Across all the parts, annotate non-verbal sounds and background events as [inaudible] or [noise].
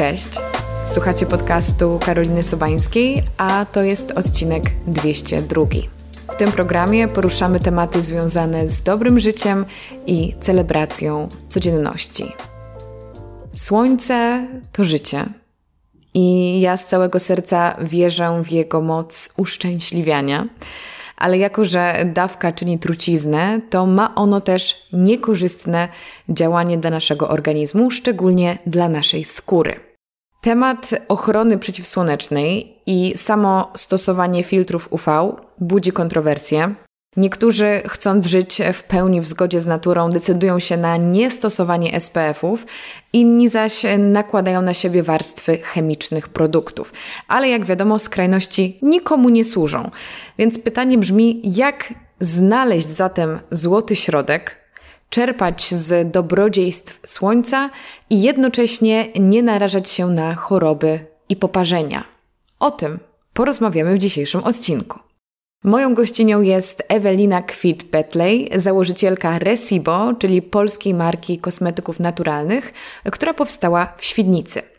Cześć. Słuchacie podcastu Karoliny Sobańskiej, a to jest odcinek 202. W tym programie poruszamy tematy związane z dobrym życiem i celebracją codzienności. Słońce to życie. I ja z całego serca wierzę w jego moc uszczęśliwiania ale jako że dawka czyni truciznę, to ma ono też niekorzystne działanie dla naszego organizmu, szczególnie dla naszej skóry. Temat ochrony przeciwsłonecznej i samo stosowanie filtrów UV budzi kontrowersje. Niektórzy, chcąc żyć w pełni w zgodzie z naturą, decydują się na niestosowanie SPF-ów, inni zaś nakładają na siebie warstwy chemicznych produktów. Ale jak wiadomo, skrajności nikomu nie służą. Więc pytanie brzmi, jak znaleźć zatem złoty środek, czerpać z dobrodziejstw słońca i jednocześnie nie narażać się na choroby i poparzenia. O tym porozmawiamy w dzisiejszym odcinku. Moją gościnią jest Ewelina Kwit-Betley, założycielka Resibo, czyli polskiej marki kosmetyków naturalnych, która powstała w Świdnicy.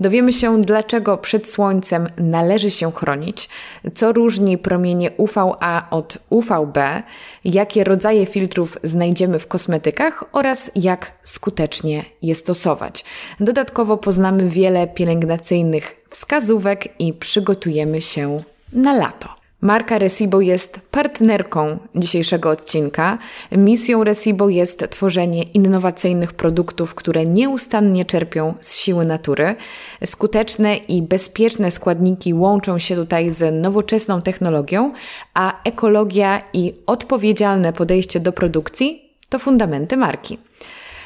Dowiemy się, dlaczego przed słońcem należy się chronić, co różni promienie UVA od UVB, jakie rodzaje filtrów znajdziemy w kosmetykach oraz jak skutecznie je stosować. Dodatkowo poznamy wiele pielęgnacyjnych wskazówek i przygotujemy się na lato. Marka Resibo jest partnerką dzisiejszego odcinka. Misją Resibo jest tworzenie innowacyjnych produktów, które nieustannie czerpią z siły natury. Skuteczne i bezpieczne składniki łączą się tutaj z nowoczesną technologią, a ekologia i odpowiedzialne podejście do produkcji to fundamenty marki.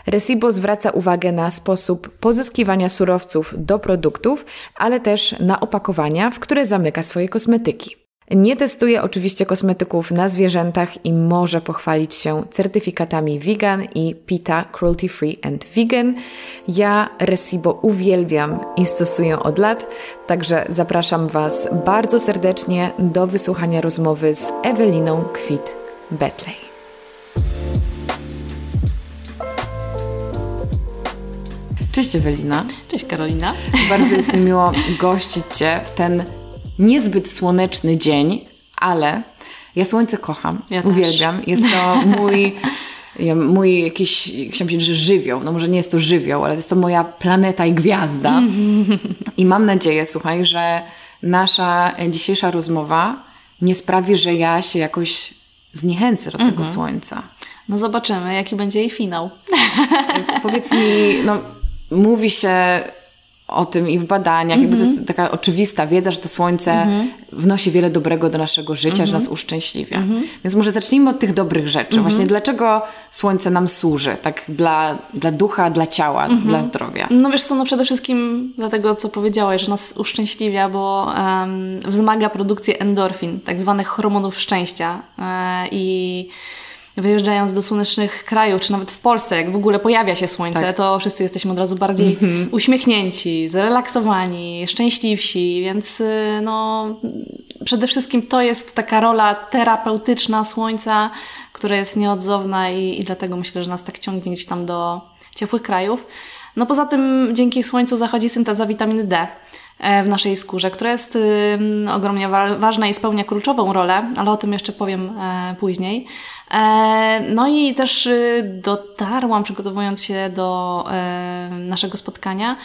Resibo zwraca uwagę na sposób pozyskiwania surowców do produktów, ale też na opakowania, w które zamyka swoje kosmetyki. Nie testuje oczywiście kosmetyków na zwierzętach i może pochwalić się certyfikatami vegan i PITA Cruelty Free and Vegan. Ja Resibo uwielbiam i stosuję od lat, także zapraszam Was bardzo serdecznie do wysłuchania rozmowy z Eweliną Kwit-Betley. Cześć Ewelina. Cześć Karolina. Bardzo jest mi miło gościć Cię w ten niezbyt słoneczny dzień, ale ja słońce kocham, ja uwielbiam. Jest to mój, mój jakiś, chciałam powiedzieć, że żywioł. No może nie jest to żywioł, ale jest to moja planeta i gwiazda. [laughs] I mam nadzieję, słuchaj, że nasza dzisiejsza rozmowa nie sprawi, że ja się jakoś zniechęcę do tego mhm. słońca. No zobaczymy, jaki będzie jej finał. Powiedz mi, no mówi się o tym i w badaniach. Mm-hmm. Jakby to jest mhm. taka oczywista wiedza, że to słońce mm-hmm. wnosi wiele dobrego do naszego życia, mm-hmm. że nas uszczęśliwia. Mhm. Więc może zacznijmy od tych dobrych rzeczy. Mhm. Właśnie dlaczego słońce nam służy? Tak dla, dla ducha, dla ciała, dla zdrowia. No wiesz co, no przede wszystkim dlatego, co powiedziałaś, że nas uszczęśliwia, bo um, wzmaga produkcję endorfin, tak zwanych hormonów szczęścia. E, I wyjeżdżając do słonecznych krajów, czy nawet w Polsce, jak w ogóle pojawia się słońce, tak. to wszyscy jesteśmy od razu bardziej mm-hmm. uśmiechnięci, zrelaksowani, szczęśliwsi, więc y, no przede wszystkim to jest taka rola terapeutyczna słońca, która jest nieodzowna i, i dlatego myślę, że nas tak ciągnie gdzieś tam do ciepłych krajów. No poza tym dzięki słońcu zachodzi synteza witaminy D e, w naszej skórze, która jest ogromnie ważna i spełnia kluczową rolę, ale o tym jeszcze powiem e, później. E, no i też y, dotarłam, przygotowując się do naszego spotkania,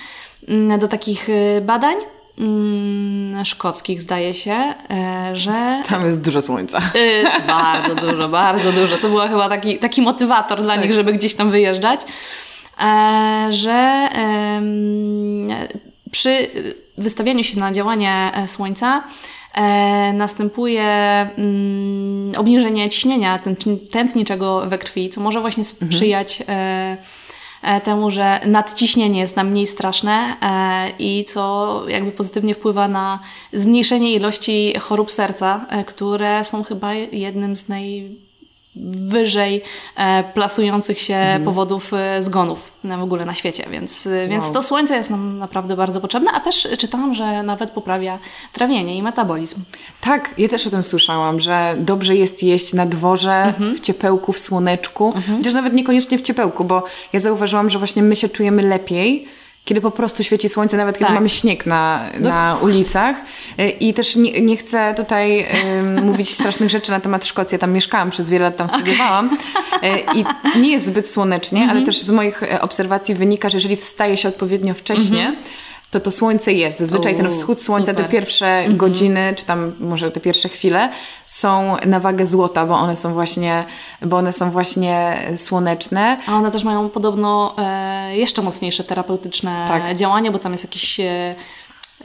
mm, do takich y, badań, mm, szkockich, zdaje się, że. [laughs] Tam jest dużo słońca. [laughs] bardzo dużo, bardzo dużo. To był chyba taki, taki motywator dla tak. nich, żeby gdzieś tam wyjeżdżać. E, że przy wystawianiu się na działanie e, słońca e, następuje mm, obniżenie ciśnienia tętniczego we krwi, co może właśnie mhm. sprzyjać temu, że nadciśnienie jest nam mniej straszne i co jakby pozytywnie wpływa na zmniejszenie ilości chorób serca, które są chyba jednym z naj wyżej e, plasujących się mhm. powodów e, zgonów w ogóle na świecie, więc, e, wow. więc to słońce jest nam naprawdę bardzo potrzebne, a też czytałam, że nawet poprawia trawienie i metabolizm. Tak, ja też o tym słyszałam, że dobrze jest jeść na dworze, mhm. w ciepełku, w słoneczku, mhm. chociaż nawet niekoniecznie w ciepełku, bo ja zauważyłam, że właśnie my się czujemy lepiej, kiedy po prostu świeci słońce, nawet kiedy Tak. mamy śnieg na, na ulicach. Y, I też nie, nie chcę tutaj ym, [laughs] mówić strasznych rzeczy na temat Szkocji. Ja tam mieszkałam przez wiele lat, tam studiowałam. Y, I nie jest zbyt słonecznie, Mhm. ale też z moich e, obserwacji wynika, że jeżeli wstaje się odpowiednio wcześnie, to to słońce jest. Zazwyczaj ten wschód słońca, te Mhm. super. pierwsze godziny, czy tam może te pierwsze chwile są na wagę złota, bo one są właśnie, bo one są właśnie słoneczne. A one też mają podobno e, jeszcze mocniejsze terapeutyczne Tak. działanie, bo tam jest jakieś e,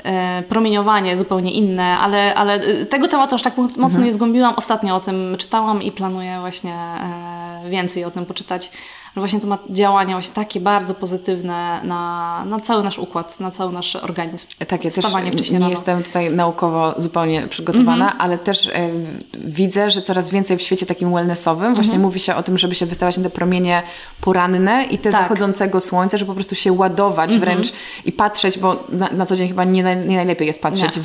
e, promieniowanie zupełnie inne, ale, ale e, tego tematu aż tak mo- mocno Mhm. nie zgłębiłam. Ostatnio o tym czytałam i planuję właśnie e, więcej o tym poczytać. Że właśnie to ma działania właśnie takie bardzo pozytywne na, na cały nasz układ, na cały nasz organizm. Tak, ja też nie rano. jestem tutaj naukowo zupełnie przygotowana, Mhm. ale też e, widzę, że coraz więcej w świecie takim wellnessowym właśnie Mhm. mówi się o tym, żeby się wystawać na te promienie poranne i te Tak. Mhm. zachodzącego słońca, żeby po prostu się ładować wręcz i patrzeć, bo na, na co dzień chyba nie, nie najlepiej jest patrzeć Nie.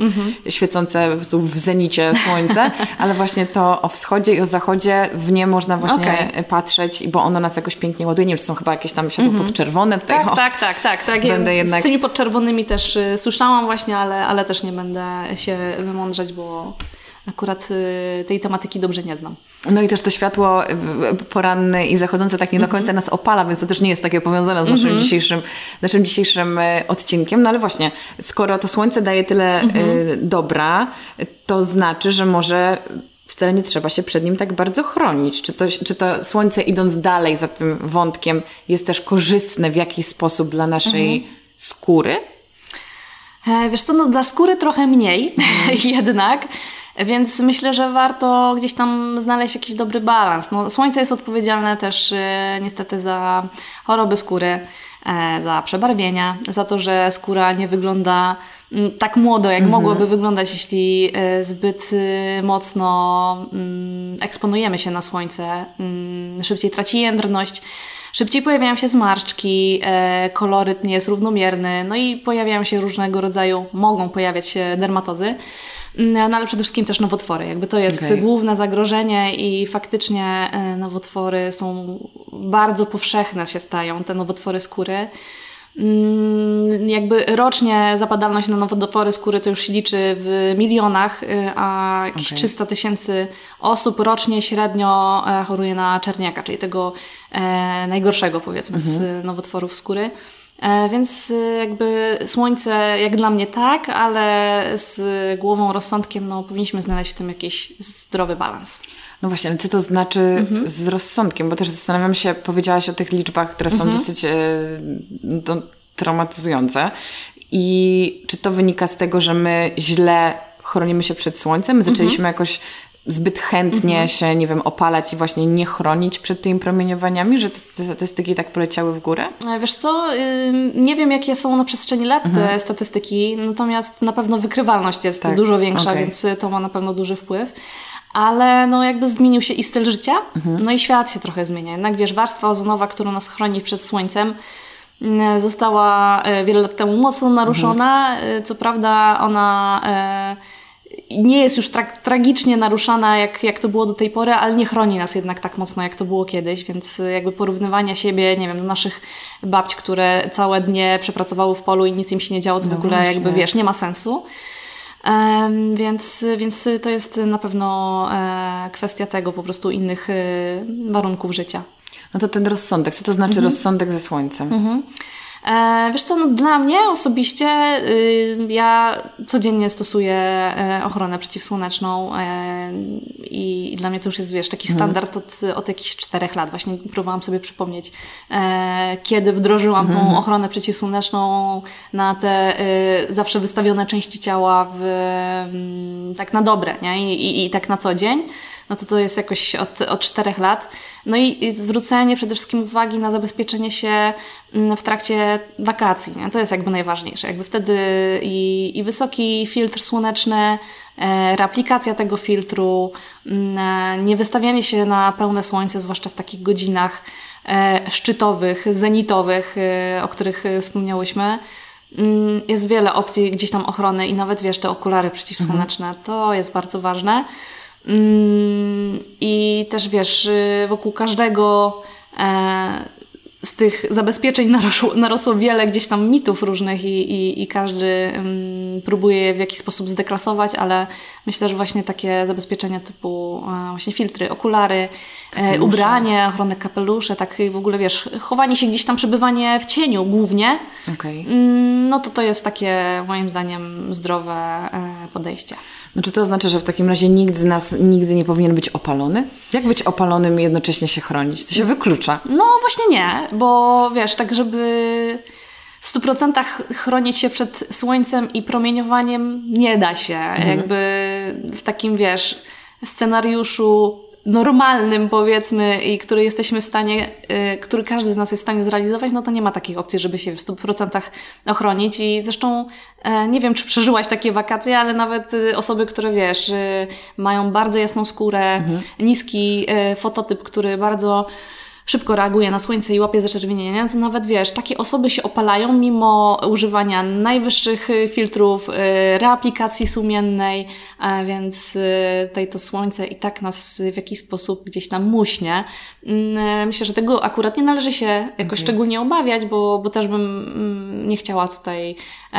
Mhm. w świecące po prostu w zenicie słońce, [laughs] ale właśnie to o wschodzie i o zachodzie w nie można właśnie Okej. patrzeć, bo ono nas jakoś pięknie ładuje. Nie wiem, czy są chyba jakieś tam światło podczerwone tutaj. Tak, o. tak, tak, tak, tak. Będę jednak- Z tymi podczerwonymi też y, słyszałam właśnie, ale, ale też nie będę się wymądrzać, bo akurat y, tej tematyki dobrze nie znam. No i też to światło y, poranne i zachodzące tak nie do końca nas opala, więc to też nie jest takie powiązane z naszym dzisiejszym, naszym dzisiejszym odcinkiem. No ale właśnie, skoro to słońce daje tyle e, dobra, to znaczy, że może wcale nie trzeba się przed nim tak bardzo chronić. Czy to, czy to słońce idąc dalej za tym wątkiem jest też korzystne w jakiś sposób dla naszej skóry? E, Wiesz co, no dla skóry trochę mniej [laughs] jednak, więc myślę, że warto gdzieś tam znaleźć jakiś dobry balans. No, słońce jest odpowiedzialne też e, niestety za choroby skóry, za przebarwienia, za to, że skóra nie wygląda mm, tak młodo, jak mogłaby wyglądać, jeśli e, zbyt e, mocno mm, eksponujemy się na słońce. Mm, Szybciej traci jędrność. Szybciej pojawiają się zmarszczki, e, koloryt nie jest równomierny, no i pojawiają się różnego rodzaju, mogą pojawiać się dermatozy, no ale przede wszystkim też nowotwory. Jakby to jest Okej. główne zagrożenie i faktycznie e, nowotwory są bardzo powszechne się stają, te nowotwory skóry. Mm, Jakby rocznie zapadalność na nowotwory skóry to już się liczy w milionach, y, a jakieś Okej. 300 tysięcy osób rocznie średnio e, choruje na czerniaka, czyli tego e, najgorszego powiedzmy z nowotworów skóry. E, Więc y, jakby słońce, jak dla mnie tak, ale z głową, rozsądkiem, no powinniśmy znaleźć w tym jakiś zdrowy balans. No właśnie, ale co to znaczy z rozsądkiem? Bo też zastanawiam się, powiedziałaś o tych liczbach, które są dosyć e, no, traumatyzujące. I czy to wynika z tego, że my źle chronimy się przed słońcem? My zaczęliśmy jakoś zbyt chętnie się, nie wiem, opalać i właśnie nie chronić przed tymi promieniowaniami, że te statystyki tak poleciały w górę? E, Wiesz co, nie wiem jakie są na przestrzeni lat te statystyki, natomiast na pewno wykrywalność jest Tak, dużo większa, okej. więc to ma na pewno duży wpływ. Ale no jakby zmienił się i styl życia, no i świat się trochę zmienia. Jednak wiesz, warstwa ozonowa, która nas chroni przed słońcem, mm, została e, wiele lat temu mocno naruszona. E, Co prawda ona nie jest już tra- tragicznie naruszana, jak, jak to było do tej pory, ale nie chroni nas jednak tak mocno, jak to było kiedyś, więc y, jakby porównywania siebie, nie wiem, do naszych babć, które całe dnie przepracowały w polu i nic im się nie działo, to w ogóle właśnie. jakby, wiesz, nie ma sensu. Em, więc, więc to jest na pewno e, kwestia tego, po prostu innych e, warunków życia. No to ten rozsądek. Co to znaczy rozsądek ze słońcem? E, wiesz co, no dla mnie osobiście y, ja codziennie stosuję e, ochronę przeciwsłoneczną e, i, dla mnie to już jest, wiesz, taki standard od, od jakichś czterech lat. Właśnie próbowałam sobie przypomnieć, e, kiedy wdrożyłam tą ochronę przeciwsłoneczną na te e, zawsze wystawione części ciała w, mm, tak na dobre, nie? I, i, i tak na co dzień no to to jest jakoś od, od czterech lat. No i, zwrócenie przede wszystkim uwagi na zabezpieczenie się mm, w trakcie wakacji. Nie? To jest jakby najważniejsze. Jakby wtedy i, i wysoki filtr słoneczny, e, reaplikacja tego filtru, mm, e, nie wystawianie się na pełne słońce, zwłaszcza w takich godzinach e, szczytowych, zenitowych, o których wspomniałyśmy. Mm, Jest wiele opcji gdzieś tam ochrony i nawet wiesz, te okulary przeciwsłoneczne, to jest bardzo ważne. Mm, I też wiesz, y, wokół każdego e, z tych zabezpieczeń [laughs] narosło, narosło wiele gdzieś tam mitów różnych i, i, i każdy um, próbuje je w jakiś sposób zdeklasować, ale myślę, że właśnie takie zabezpieczenia typu e, właśnie filtry, okulary, e, ubranie, ochronne kapelusze, tak w ogóle wiesz, chowanie się gdzieś tam, przebywanie w cieniu głównie, okay. mm, no to to jest takie moim zdaniem zdrowe e, podejście. No czy to oznacza, że w takim razie nikt z nas nigdy nie powinien być opalony? Jak być opalonym i jednocześnie się chronić? To się wyklucza. No właśnie nie, bo wiesz, tak żeby w 100% chronić się przed słońcem i promieniowaniem nie da się. Mhm. Jakby w takim, wiesz, scenariuszu normalnym, powiedzmy, i który jesteśmy w stanie, y, który każdy z nas jest w stanie zrealizować, no to nie ma takiej opcji, żeby się w 100% ochronić. I zresztą e, nie wiem, czy przeżyłaś takie wakacje, ale nawet y, osoby, które wiesz, y, mają bardzo jasną skórę, mhm. niski fototyp, który bardzo szybko reaguje na słońce i łapie zaczerwienienia, to nawet wiesz, takie osoby się opalają mimo używania najwyższych y, filtrów, y, reaplikacji sumiennej, więc y, tutaj to słońce i tak nas w jakiś sposób gdzieś tam muśnie. Mm, myślę, że tego akurat nie należy się jakoś okay. szczególnie obawiać, bo, bo też bym mm, nie chciała tutaj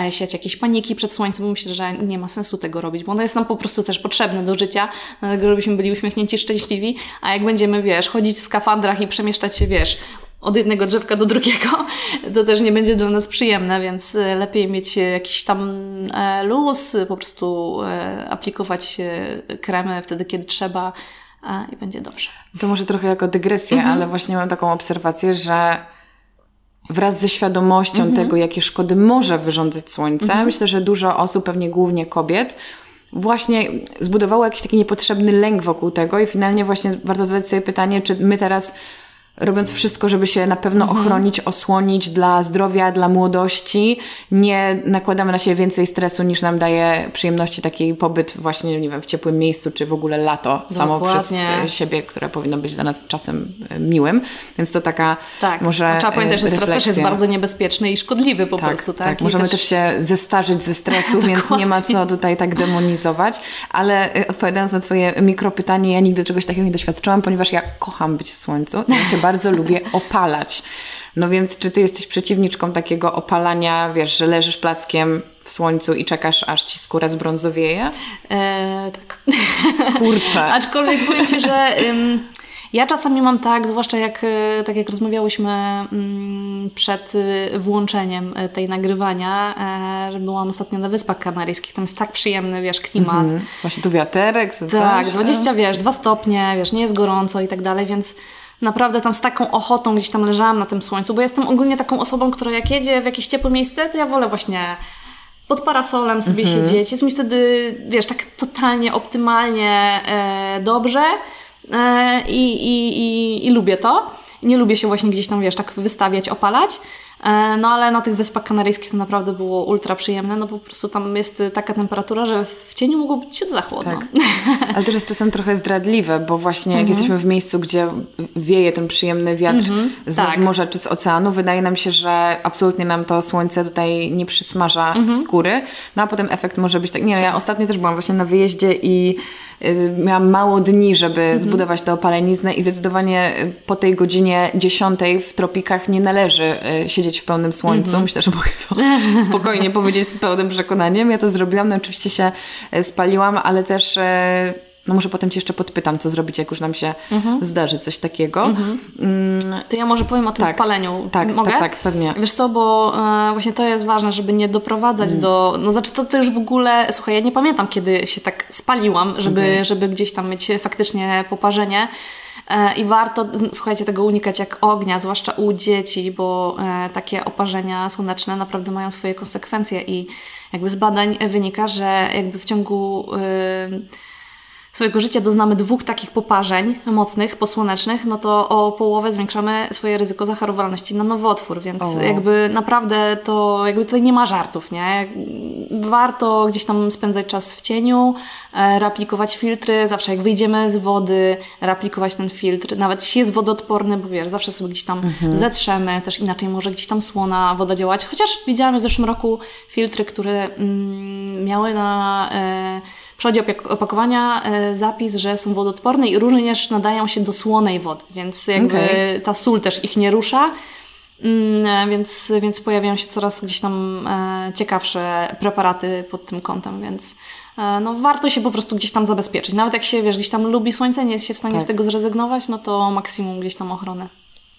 siać jakiejś paniki przed słońcem, bo myślę, że nie ma sensu tego robić, bo ono jest nam po prostu też potrzebne do życia, dlatego żebyśmy byli uśmiechnięci, szczęśliwi, a jak będziemy, wiesz, chodzić w skafandrach i przemieszczać się, wiesz, od jednego drzewka do drugiego, [laughs] to też nie będzie dla nas przyjemne, więc e, lepiej mieć jakiś tam e, luz, po prostu aplikować kremy wtedy, kiedy trzeba, i będzie dobrze. To może trochę jako dygresję, mhm. ale właśnie mam taką obserwację, że wraz ze świadomością mhm. tego, jakie szkody może wyrządzać słońce, mhm. myślę, że dużo osób, pewnie głównie kobiet, właśnie zbudowało jakiś taki niepotrzebny lęk wokół tego i finalnie właśnie warto zadać sobie pytanie, czy my teraz robiąc wszystko, żeby się na pewno mhm. ochronić, osłonić dla zdrowia, dla młodości. Nie nakładamy na siebie więcej stresu niż nam daje przyjemności taki pobyt właśnie, nie wiem, w ciepłym miejscu, czy w ogóle lato Dokładnie. samo przez siebie, które powinno być dla nas czasem e, miłym. Więc to taka tak. może Trzeba pamiętać, że stres też jest bardzo niebezpieczny i szkodliwy po tak, prostu. Tak, tak. możemy też... też... się zestarzyć ze stresu, [laughs] więc nie ma co tutaj tak demonizować. Ale e, odpowiadając na twoje mikropytanie, ja nigdy czegoś takiego nie doświadczyłam, ponieważ ja kocham być w słońcu. Ja się bardzo lubię opalać. No więc czy ty jesteś przeciwniczką takiego opalania, wiesz, że leżysz plackiem w słońcu i czekasz, aż ci skóra zbrązowieje? Eee, tak. Kurczę. [laughs] Aczkolwiek powiem ci, że... Ym... Ja czasami mam tak, zwłaszcza jak, e, tak jak rozmawiałyśmy mm, przed e, włączeniem e, tej nagrywania, że byłam ostatnio na Wyspach Kanaryjskich, tam jest tak przyjemny, wiesz, klimat. Mhm. Właśnie tu wiaterek, co Tak, 20, wiesz, 2 stopnie, wiesz, nie jest gorąco i tak dalej, więc naprawdę tam z taką ochotą gdzieś tam leżałam na tym słońcu, bo jestem ogólnie taką osobą, która jak jedzie w jakieś ciepłe miejsce, to ja wolę właśnie pod parasolem sobie mhm. siedzieć. Jest mi wtedy, wiesz, tak totalnie optymalnie e, dobrze e, i, i, i, i lubię to. Nie lubię się właśnie gdzieś tam, wiesz, tak wystawiać, opalać. E, no ale na tych Wyspach Kanaryjskich to naprawdę było ultra przyjemne, no po prostu tam jest taka temperatura, że w cieniu mogło być ciut za chłodno. Tak. [laughs] Ale też jest czasem trochę zdradliwe, bo właśnie jak mhm. jesteśmy w miejscu, gdzie wieje ten przyjemny wiatr mhm. z tak. morza czy z oceanu, wydaje nam się, że absolutnie nam to słońce tutaj nie przysmaża mhm. skóry, no a potem efekt może być tak, nie no, ja ostatnio też byłam właśnie na wyjeździe i y, miałam mało dni, żeby mhm. zbudować tę opaleniznę i zdecydowanie po tej godzinie dziesiątej w tropikach nie należy y, siedzieć w pełnym słońcu. -hmm. Myślę, że mogę to [laughs] spokojnie powiedzieć z pełnym przekonaniem. Ja to zrobiłam, no oczywiście się spaliłam, ale też no może potem Cię jeszcze podpytam, co zrobić, jak już nam się mhm. zdarzy coś takiego. Mhm. Mm. To ja może powiem o tym tak, spaleniu. Tak, Mogę? tak, tak, pewnie. Wiesz co, bo e, właśnie to jest ważne, żeby nie doprowadzać mm. do... No znaczy to też w ogóle... Słuchaj, ja nie pamiętam, kiedy się tak spaliłam, żeby, okay. żeby gdzieś tam mieć faktycznie poparzenie. E, I warto, słuchajcie, tego unikać jak ognia, zwłaszcza u dzieci, bo e, takie oparzenia słoneczne naprawdę mają swoje konsekwencje i jakby z badań wynika, że jakby w ciągu swojego życia doznamy dwóch takich poparzeń mocnych, posłonecznych, no to o połowę zwiększamy swoje ryzyko zachorowalności na nowotwór, więc o. jakby naprawdę to, jakby tutaj nie ma żartów, nie? Warto gdzieś tam spędzać czas w cieniu, e, reaplikować filtry, zawsze jak wyjdziemy z wody, reaplikować ten filtr, nawet jeśli jest wodoodporny, bo wiesz, zawsze sobie gdzieś tam mhm. zetrzemy, też inaczej może gdzieś tam słona woda działać, chociaż widziałam w zeszłym roku filtry, które mm, miały na... E, przodzie opakowania e, zapis, że są wodoodporne i również nadają się do słonej wody, więc jakby okay. ta sól też ich nie rusza. Mm, więc, więc pojawiają się coraz gdzieś tam e, ciekawsze preparaty pod tym kątem, więc e, no, warto się po prostu gdzieś tam zabezpieczyć. Nawet jak się, wiesz, gdzieś tam lubi słońce, nie jest się w stanie Tak. z tego zrezygnować, no to maksimum gdzieś tam ochronę.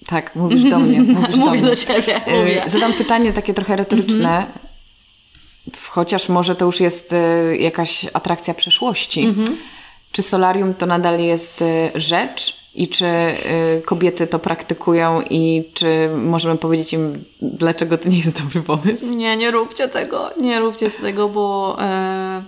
Tak, mówisz do mnie. [laughs] Mówisz do Mówię mnie. do ciebie, E, mówię. Zadam pytanie takie trochę retoryczne, chociaż może to już jest e, jakaś atrakcja przeszłości. Czy solarium to nadal jest e, rzecz i czy e, kobiety to praktykują i czy możemy powiedzieć im, dlaczego to nie jest dobry pomysł? Nie, nie róbcie tego, nie róbcie z tego, bo e,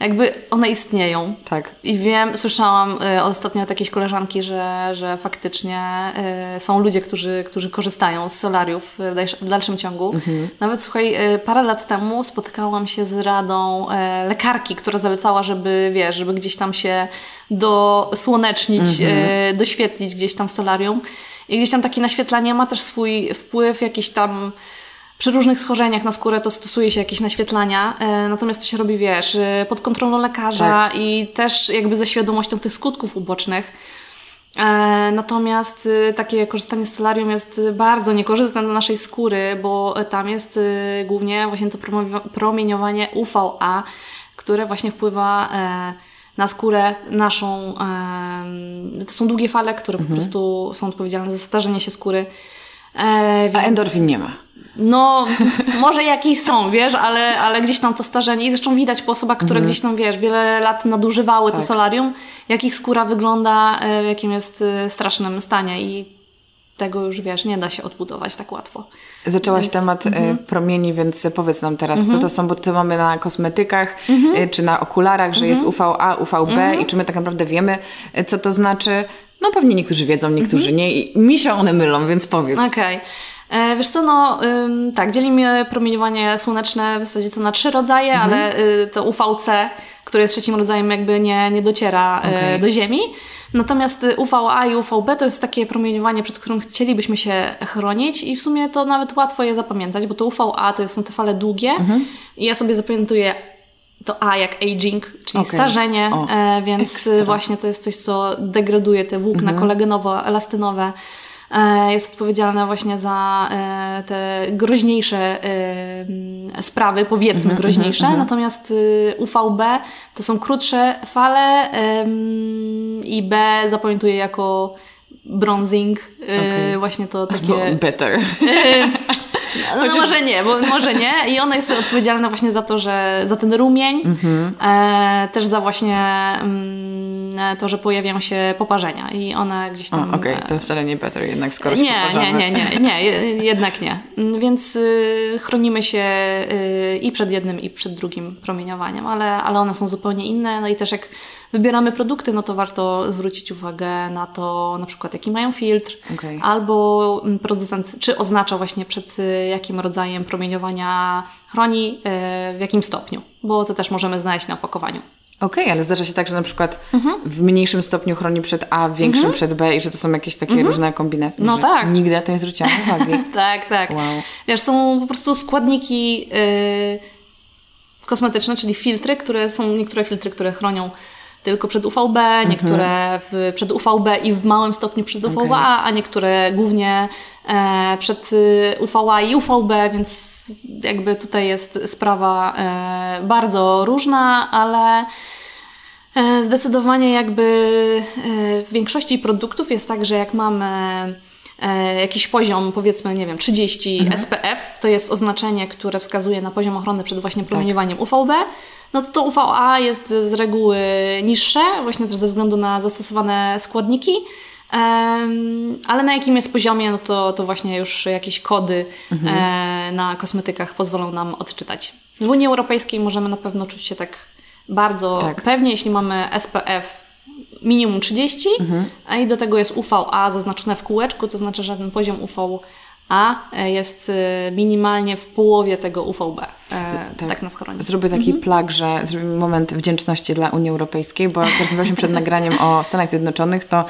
jakby one istnieją. Tak. I wiem, słyszałam e, ostatnio od jakiejś koleżanki, że, że faktycznie e, są ludzie, którzy, którzy korzystają z solariów w, dalsz, w dalszym ciągu. Nawet słuchaj, e, parę lat temu spotykałam się z radą e, lekarki, która zalecała, żeby wiesz, żeby gdzieś tam się dosłonecznić, e, doświetlić gdzieś tam w solarium. I gdzieś tam takie naświetlanie ma też swój wpływ, jakiś tam przy różnych schorzeniach na skórę to stosuje się jakieś naświetlania, e, natomiast to się robi, wiesz, e, pod kontrolą lekarza i też jakby ze świadomością tych skutków ubocznych. E, natomiast takie korzystanie z solarium jest bardzo niekorzystne dla naszej skóry, bo tam jest głównie właśnie to promieniowanie UVA, które właśnie wpływa na skórę naszą. To są długie fale, które Mhm. po prostu są odpowiedzialne za starzenie się skóry. E, A więc- endorfin nie ma. No, może jakieś są, wiesz, ale, ale gdzieś tam to starzenie i zresztą widać po osobach, które gdzieś tam, wiesz, wiele lat nadużywały to Tak. solarium, jak ich skóra wygląda, e, w jakim jest e, strasznym stanie i tego już, wiesz, nie da się odbudować tak łatwo. Zaczęłaś Więc- temat e, promieni, więc powiedz nam teraz, co to są, bo to mamy na kosmetykach e, czy na okularach, że jest UVA, UVB i czy my tak naprawdę wiemy, co to znaczy. No pewnie niektórzy wiedzą, niektórzy nie i mi się one mylą, więc powiedz. Okej. E, Wiesz co, no tak, dzielimy promieniowanie słoneczne w zasadzie to na trzy rodzaje, ale y, to UVC, które jest trzecim rodzajem, jakby nie, nie dociera e, Okej. do Ziemi. Natomiast y, UVA i UVB to jest takie promieniowanie, przed którym chcielibyśmy się chronić i w sumie to nawet łatwo je zapamiętać, bo to UVA to są te fale długie i ja sobie zapamiętuję to A jak aging, czyli Okej. starzenie, O, e, więc ekstra. Mhm. właśnie to jest coś, co degraduje te włókna kolagenowo-elastynowe. E, jest odpowiedzialna właśnie za e, te groźniejsze e, m, sprawy, powiedzmy Mhm, groźniejsze. Natomiast y, UVB to są krótsze fale i B zapamiętuję jako bronzing. E, Okej. Właśnie to takie... better. No, no może nie, bo może nie. I ona jest odpowiedzialna właśnie za to, że za ten rumień, e, też za właśnie mm, to, że pojawiają się poparzenia i one gdzieś tam... Okej, e, to wcale nie better jednak, skoro się nie, nie, poparzamy. nie, nie, nie, je- jednak nie. Mm, Więc y, chronimy się y, i przed jednym, i przed drugim promieniowaniem, ale, ale one są zupełnie inne. No i też jak wybieramy produkty, no to warto zwrócić uwagę na to, na przykład jaki mają filtr, Okej. albo mm, producent, czy oznacza właśnie przed y, jakim rodzajem promieniowania chroni, y, w jakim stopniu, bo to też możemy znaleźć na opakowaniu. Okej, ale zdarza się tak, że na przykład Mhm. w mniejszym stopniu chroni przed A, w większym przed B i że to są jakieś takie różne kombinacje. No tak. Nigdy na to nie zwróciłam uwagi. [laughs] Tak, tak. Wow. Wiesz, są po prostu składniki yy, kosmetyczne, czyli filtry, które są niektóre filtry, które chronią tylko przed UVB, niektóre w, przed UVB i w małym stopniu przed UVA, Okej. a niektóre głównie e, przed y, UVA i UVB, więc jakby tutaj jest sprawa e, bardzo różna, ale E, Zdecydowanie jakby e, w większości produktów jest tak, że jak mamy e, jakiś poziom, powiedzmy, nie wiem, 30 SPF, to jest oznaczenie, które wskazuje na poziom ochrony przed właśnie promieniowaniem UVB, no to to UVA jest z reguły niższe, właśnie też ze względu na zastosowane składniki, Em, ale na jakim jest poziomie, no to, to właśnie już jakieś kody e, na kosmetykach pozwolą nam odczytać. W Unii Europejskiej możemy na pewno czuć się tak bardzo Tak. pewnie, jeśli mamy SPF minimum 30, a i do tego jest UVA zaznaczone w kółeczku, to znaczy, że ten poziom UVA e, jest e, minimalnie w połowie tego UVB, e, tak. na schoronie. Zrobię taki plag, że zrobimy moment wdzięczności dla Unii Europejskiej, bo jak rozmawialiśmy przed nagraniem o Stanach Zjednoczonych, to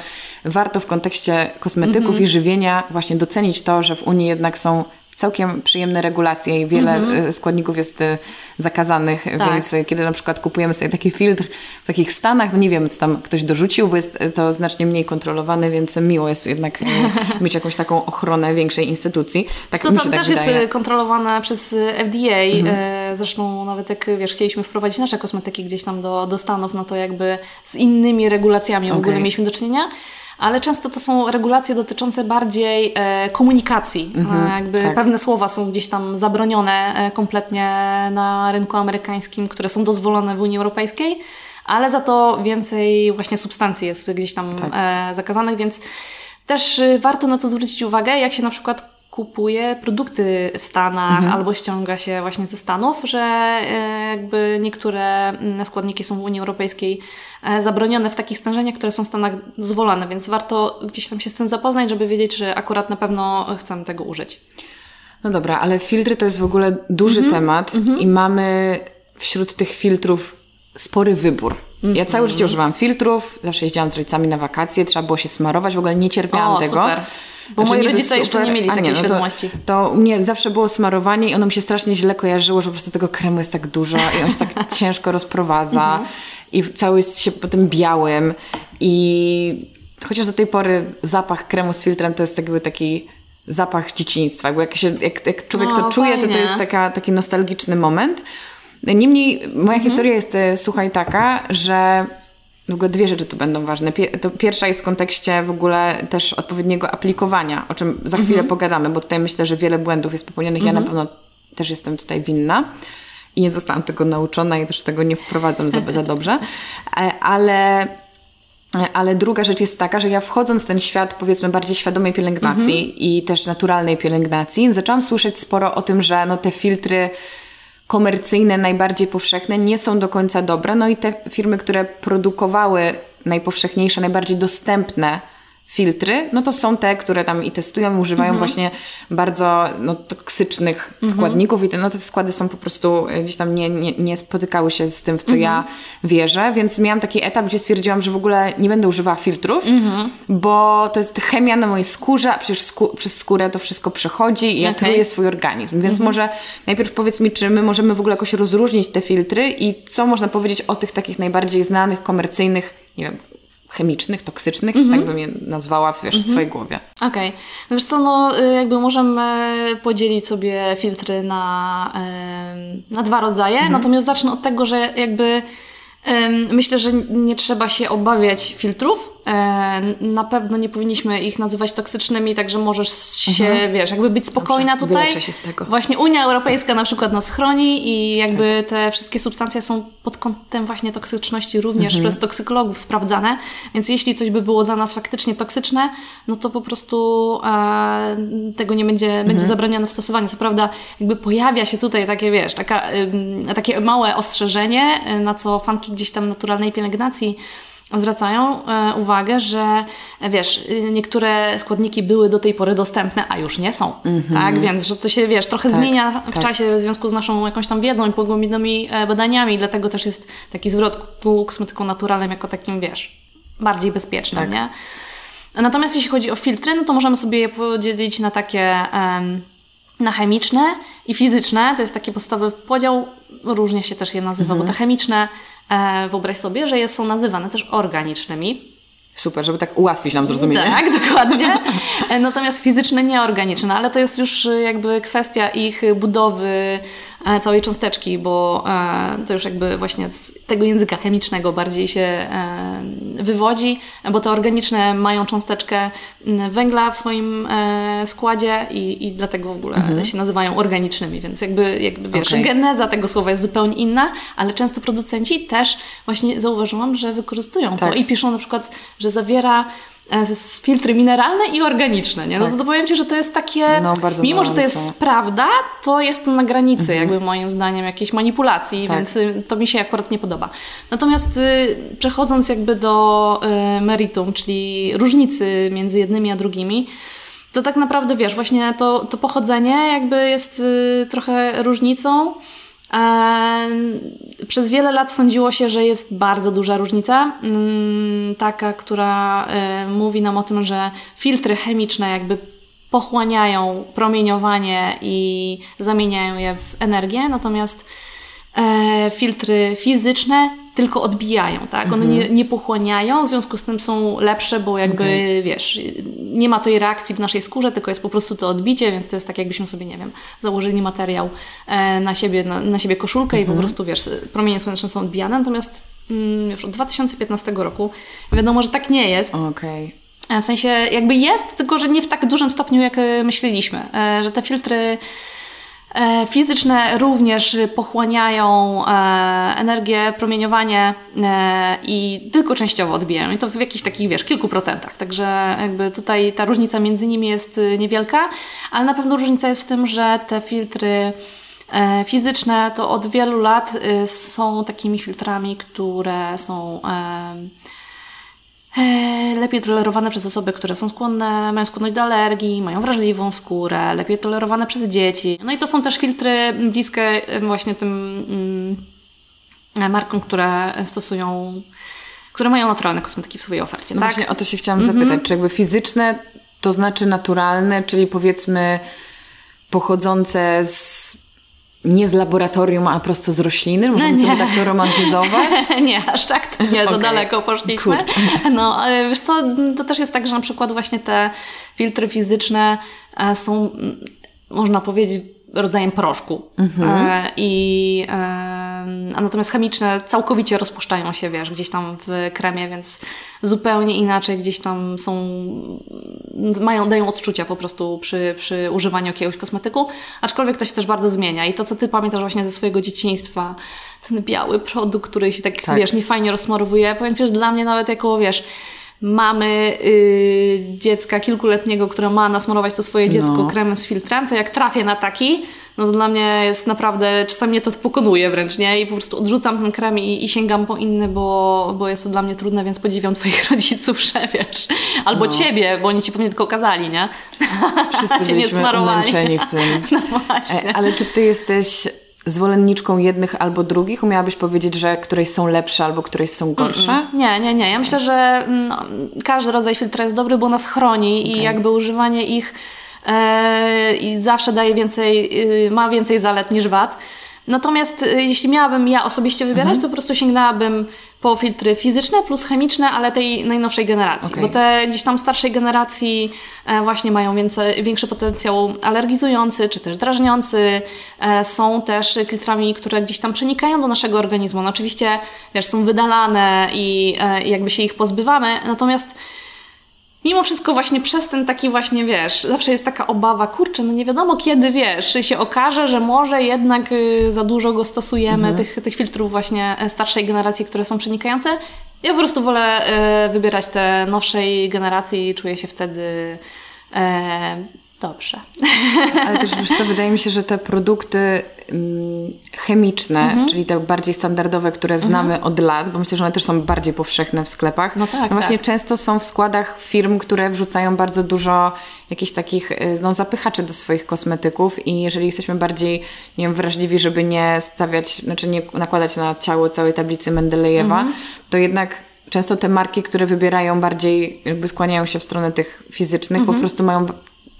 warto w kontekście kosmetyków Mhm. i żywienia właśnie docenić to, że w Unii jednak są całkiem przyjemne regulacje i wiele mm-hmm. składników jest e, zakazanych, tak. więc kiedy na przykład kupujemy sobie taki filtr w takich Stanach, no nie wiemy, co tam ktoś dorzucił, bo jest to znacznie mniej kontrolowane, więc miło jest jednak [laughs] mieć jakąś taką ochronę większej instytucji. Tak to mi się tak też wydaje. jest kontrolowane przez FDA, mm-hmm. zresztą nawet jak wiesz, chcieliśmy wprowadzić nasze kosmetyki gdzieś tam do, do Stanów, no to jakby z innymi regulacjami okay. w ogóle mieliśmy do czynienia ale często to są regulacje dotyczące bardziej e, komunikacji. Mhm, e, jakby tak. pewne słowa są gdzieś tam zabronione e, kompletnie na rynku amerykańskim, które są dozwolone w Unii Europejskiej, ale za to więcej właśnie substancji jest gdzieś tam tak. zakazanych, więc też warto na to zwrócić uwagę, jak się na przykład kupuje produkty w Stanach mhm. albo ściąga się właśnie ze Stanów, że jakby niektóre mm, składniki są w Unii Europejskiej zabronione w takich stężeniach, które są w Stanach dozwolone, więc warto gdzieś tam się z tym zapoznać, żeby wiedzieć, że akurat na pewno chcemy tego użyć. No dobra, ale filtry to jest w ogóle duży mhm. temat mhm. i mamy wśród tych filtrów spory wybór. Ja całe mhm. życie używam filtrów, zawsze jeździłam z rodzicami na wakacje, trzeba było się smarować, w ogóle nie cierpiałam o, tego. Super. Bo znaczy, moi rodzice super, jeszcze nie mieli takiej nie, no świadomości. To, to u mnie zawsze było smarowanie i ono mi się strasznie źle kojarzyło, że po prostu tego kremu jest tak dużo i on się tak [laughs] ciężko rozprowadza mhm. i cały jest się potem białym i chociaż do tej pory zapach kremu z filtrem to jest jakby taki zapach dzieciństwa. Jakby jak, się, jak, jak człowiek to czuje, to to jest taka, taki nostalgiczny moment. Niemniej moja mhm. historia jest, e, słuchaj, taka, że w ogóle dwie rzeczy tu będą ważne. to pierwsza jest w kontekście w ogóle też odpowiedniego aplikowania, o czym za chwilę mhm. pogadamy, bo tutaj myślę, że wiele błędów jest popełnionych. Ja na mhm. pewno też jestem tutaj winna i nie zostałam tego nauczona i też tego nie wprowadzam za, za dobrze, e, ale ale druga rzecz jest taka, że ja wchodząc w ten świat, powiedzmy, bardziej świadomej pielęgnacji mhm. i też naturalnej pielęgnacji, zaczęłam słyszeć sporo o tym, że no, te filtry komercyjne, najbardziej powszechne, nie są do końca dobre. No i te firmy, które produkowały najpowszechniejsze, najbardziej dostępne filtry, no to są te, które tam i testują i używają mhm. właśnie bardzo no, toksycznych mhm. składników i te, no, te składy są po prostu e, gdzieś tam nie, nie, nie spotykały się z tym, w co mhm. ja wierzę, więc miałam taki etap, gdzie stwierdziłam, że w ogóle nie będę używała filtrów, mhm. bo to jest chemia na mojej skórze, a przecież skó przez skórę to wszystko przechodzi i ja okay. truję swój organizm, więc mhm. może najpierw powiedz mi, czy my możemy w ogóle jakoś rozróżnić te filtry i co można powiedzieć o tych takich najbardziej znanych, komercyjnych, nie wiem, chemicznych, toksycznych, mm -hmm. tak bym je nazwała wiesz, mm -hmm. w mhm. swojej głowie. Okej. Okay. No wiesz co, no y, jakby możemy podzielić sobie filtry na, na dwa rodzaje, mm -hmm. natomiast zacznę od tego, że jakby myślę, że nie trzeba się obawiać filtrów, na pewno nie powinniśmy ich nazywać toksycznymi, także możesz się, mhm. wiesz, jakby być spokojna Dobrze, tutaj. Się z tego. Właśnie Unia Europejska na przykład nas chroni i jakby tak. te wszystkie substancje są pod kątem właśnie toksyczności również mhm. przez toksykologów sprawdzane, więc jeśli coś by było dla nas faktycznie toksyczne, no to po prostu e, tego nie będzie, mhm. będzie zabraniane w stosowaniu. Co prawda jakby pojawia się tutaj takie, wiesz, taka, y, takie małe ostrzeżenie, na co fanki gdzieś tam naturalnej pielęgnacji zwracają e, uwagę, że wiesz, niektóre składniki były do tej pory dostępne, a już nie są. Mm -hmm. Tak, więc że to się wiesz, trochę tak, zmienia w tak. czasie w związku z naszą jakąś tam wiedzą i pogłębionymi e, badaniami, dlatego też jest taki zwrot ku kosmetyką naturalnym jako takim, wiesz, bardziej bezpiecznym, tak. nie? Natomiast jeśli chodzi o filtry, no to możemy sobie je podzielić na takie um, na chemiczne i fizyczne. To jest taki podstawowy podział. Różnie się też je nazywa, mm -hmm. bo te mhm. chemiczne E, wyobraź sobie, że są nazywane też organicznymi. Super, żeby tak ułatwić nam zrozumienie. Tak, [laughs] dokładnie. E, natomiast fizyczne nieorganiczne, ale to jest już jakby kwestia ich budowy, E, całej cząsteczki, bo e, to już jakby właśnie z tego języka chemicznego bardziej się e, wywodzi, bo te organiczne mają cząsteczkę węgla w swoim składzie i, i dlatego w ogóle mhm. się nazywają organicznymi, więc jakby, jakby wiesz, okay. geneza tego słowa jest zupełnie inna, ale często producenci też właśnie zauważyłam, że wykorzystują tak. to i piszą na przykład, że zawiera E, filtry mineralne i organiczne, nie? No tak. to powiem Ci, że to jest takie, no, mimo że to jest prawda, to jest to na granicy mhm. jakby moim zdaniem jakiejś manipulacji, tak. więc y, to mi się akurat nie podoba. Natomiast y, przechodząc jakby do y, meritum, czyli różnicy między jednymi a drugimi, to tak naprawdę wiesz, właśnie to, to pochodzenie jakby jest trochę różnicą, przez wiele lat sądziło się, że jest bardzo duża różnica, mm, taka, która mówi nam o tym, że filtry chemiczne jakby pochłaniają promieniowanie i zamieniają je w energię, natomiast e, filtry fizyczne tylko odbijają, tak? One nie, nie pochłaniają, w związku z tym są lepsze, bo jakby, okay. wiesz, nie ma tej reakcji w naszej skórze, tylko jest po prostu to odbicie, więc to jest tak jakbyśmy sobie, nie wiem, założyli materiał e, na siebie, na, na siebie koszulkę i po mhm. prostu, wiesz, promienie słoneczne są odbijane, natomiast mm, już od 2015 roku wiadomo, że tak nie jest. Okej. Okay. W sensie jakby jest, tylko że nie w tak dużym stopniu, jak e, myśleliśmy. E, że te filtry E, fizyczne również pochłaniają e, energię, promieniowanie e, i tylko częściowo odbijają. I to w jakichś takich, wiesz, kilku procentach. Także jakby tutaj ta różnica między nimi jest niewielka, ale na pewno różnica jest w tym, że te filtry fizyczne to od wielu lat są takimi filtrami, które są E, lepiej tolerowane przez osoby, które są skłonne, mają skłonność do alergii, mają wrażliwą skórę, lepiej tolerowane przez dzieci. No i to są też filtry bliskie e, właśnie tym mm, markom, które stosują, które mają naturalne kosmetyki w swojej ofercie. No tak? właśnie o to się chciałam zapytać, mm -hmm. czy jakby fizyczne to znaczy naturalne, czyli powiedzmy pochodzące z nie z laboratorium, a prosto z rośliny? Możemy no sobie tak to romantyzować? [laughs] nie, aż tak to nie, okay. za daleko poszliśmy. Kurczę. No, wiesz co, to też jest tak, że na przykład właśnie te filtry fizyczne e, są, można powiedzieć, rodzajem proszku. Mhm. E, I, a natomiast chemiczne całkowicie rozpuszczają się, wiesz, gdzieś tam w kremie, więc zupełnie inaczej gdzieś tam są, mają, dają odczucia po prostu przy, przy używaniu jakiegoś kosmetyku, aczkolwiek to się też bardzo zmienia. I to, co Ty pamiętasz właśnie ze swojego dzieciństwa, ten biały produkt, który się tak, tak. wiesz, niefajnie rozsmarowuje, powiem Ci, że dla mnie nawet jako, wiesz, mamy yy, dziecka kilkuletniego, które ma nasmarować to swoje dziecko no. kremem z filtrem, to jak trafię na taki, no to dla mnie jest naprawdę, czasami mnie to pokonuje wręcz, nie? I po prostu odrzucam ten krem i, i sięgam po inny, bo, bo jest to dla mnie trudne, więc podziwiam Twoich [laughs] rodziców, że wiesz. Albo no. Ciebie, bo oni Ci pewnie tylko kazali, nie? Wszyscy [laughs] Cię nie smarowali. w tym. [laughs] No właśnie. E, ale czy Ty jesteś zwolenniczką jednych albo drugich? Umiałabyś powiedzieć, że któreś są lepsze albo któreś są gorsze? Mm -mm. Nie, nie, nie. Ja myślę, że no, każdy rodzaj filtra jest dobry, bo nas chroni okay. i jakby używanie ich e, i zawsze daje więcej, y, ma więcej zalet niż wad. Natomiast y, jeśli miałabym ja osobiście wybierać, mhm. to po prostu sięgnęłabym po filtry fizyczne plus chemiczne, ale tej najnowszej generacji, okay. bo te gdzieś tam starszej generacji e, właśnie mają więcej, większy potencjał alergizujący czy też drażniący. E, są też filtrami, które gdzieś tam przenikają do naszego organizmu. No oczywiście, wiesz, są wydalane i e, jakby się ich pozbywamy, natomiast mimo wszystko właśnie przez ten taki właśnie, wiesz, zawsze jest taka obawa, kurczę, no nie wiadomo kiedy, wiesz, się okaże, że może jednak y, za dużo go stosujemy, mhm. tych, tych filtrów właśnie e, starszej generacji, które są przenikające. Ja po prostu wolę y, wybierać te nowszej generacji i czuję się wtedy y, dobrze. Ale też wiesz co, wydaje mi się, że te produkty chemiczne, mhm. czyli te bardziej standardowe, które mhm. znamy mhm. od lat, bo myślę, że one też są bardziej powszechne w sklepach. No tak. No właśnie tak. często są w składach firm, które wrzucają bardzo dużo jakichś takich y, no, zapychaczy do swoich kosmetyków i jeżeli jesteśmy bardziej, nie wiem, wrażliwi, żeby nie stawiać, znaczy nie nakładać na ciało całej tablicy Mendelejewa, mhm. to jednak często te marki, które wybierają bardziej, jakby skłaniają się w stronę tych fizycznych, po mhm. prostu mają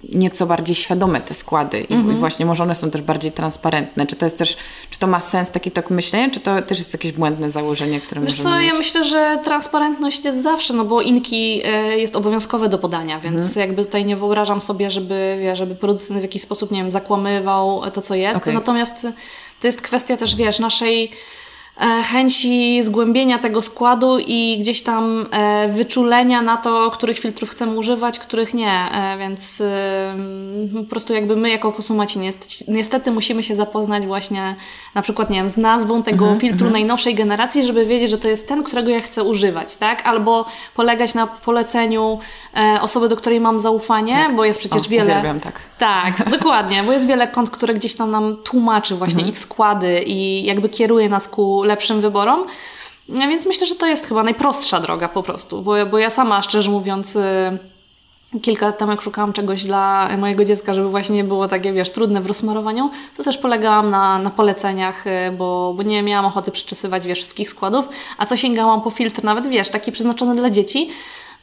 nieco bardziej świadome te składy i mm -hmm. właśnie może one są też bardziej transparentne. Czy to jest też, czy to ma sens taki tok myślenia, czy to też jest jakieś błędne założenie, które Wiesz możemy co, mieć? ja myślę, że transparentność jest zawsze, no bo inki e, jest obowiązkowe do podania, więc mm -hmm. jakby tutaj nie wyobrażam sobie, żeby, żeby producent w jakiś sposób, nie wiem, zakłamywał to, co jest. Okay. Natomiast to jest kwestia też, wiesz, naszej chęci zgłębienia tego składu i gdzieś tam e, wyczulenia na to, których filtrów chcemy używać, których nie. E, więc po prostu jakby my jako konsumaci niestety musimy się zapoznać właśnie na przykład, nie wiem, z nazwą tego mhm, filtru mhm. najnowszej generacji, żeby wiedzieć, że to jest ten, którego ja chcę używać, tak? Albo polegać na poleceniu osoby, do której mam zaufanie, tak. bo jest przecież o, wiele... Uwielbiam, tak. Tak, [laughs] dokładnie, bo jest wiele kont, które gdzieś tam nam tłumaczy właśnie mhm. ich składy i jakby kieruje nas ku lepszym wyborom. No więc myślę, że to jest chyba najprostsza droga po prostu, bo, bo ja sama, szczerze mówiąc, y, kilka lat temu, jak szukałam czegoś dla mojego dziecka, żeby właśnie nie było takie, wiesz, trudne w rozsmarowaniu, to też polegałam na, na poleceniach, y, bo, bo nie miałam ochoty przeczesywać, wiesz, wszystkich składów, a co sięgałam po filtr nawet, wiesz, taki przeznaczony dla dzieci,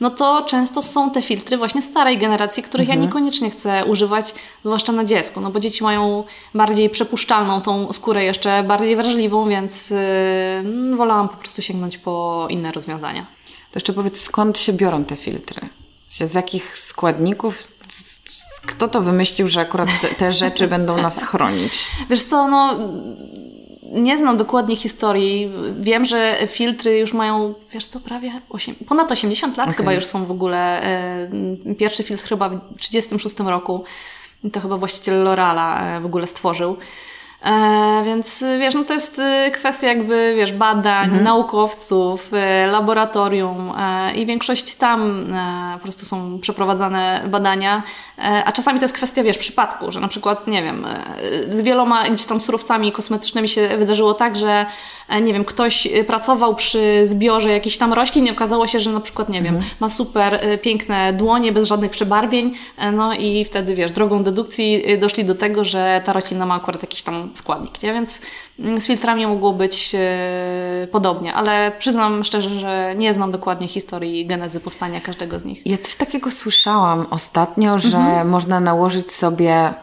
no to często są te filtry właśnie starej generacji, których ja niekoniecznie chcę używać, zwłaszcza na dziecku, no bo dzieci mają bardziej przepuszczalną tą skórę jeszcze, bardziej wrażliwą, więc yy, wolałam po prostu sięgnąć po inne rozwiązania. To jeszcze powiedz, skąd się biorą te filtry? Z jakich składników? Kto to wymyślił, że akurat te, te rzeczy będą nas chronić? Wiesz co, no nie znam dokładnie historii. Wiem, że filtry już mają, wiesz co, prawie 8, ponad 80 lat okay. chyba już są w ogóle. E, pierwszy filtr chyba w 1936 roku. To chyba właściciel Lorala e, w ogóle stworzył. E, więc wiesz, no to jest y, kwestia jakby, wiesz, badań, mhm. naukowców, y, laboratorium e, i większość tam e, po prostu są przeprowadzane badania, a czasami to jest kwestia, wiesz, przypadku, że na przykład, nie wiem, z wieloma gdzieś tam surowcami kosmetycznymi się wydarzyło tak, że nie wiem, ktoś pracował przy zbiorze jakichś tam roślin i okazało się, że na przykład, nie wiem, mhm. ma super piękne dłonie bez żadnych przebarwień, no i wtedy, wiesz, drogą dedukcji doszli do tego, że ta roślina ma akurat jakiś tam składnik, nie? więc mm, z filtrami mogło być e, podobnie, ale przyznam szczerze, że nie znam dokładnie historii genezy powstania każdego z nich. Ja coś takiego słyszałam ostatnio, że mhm. można nałożyć sobie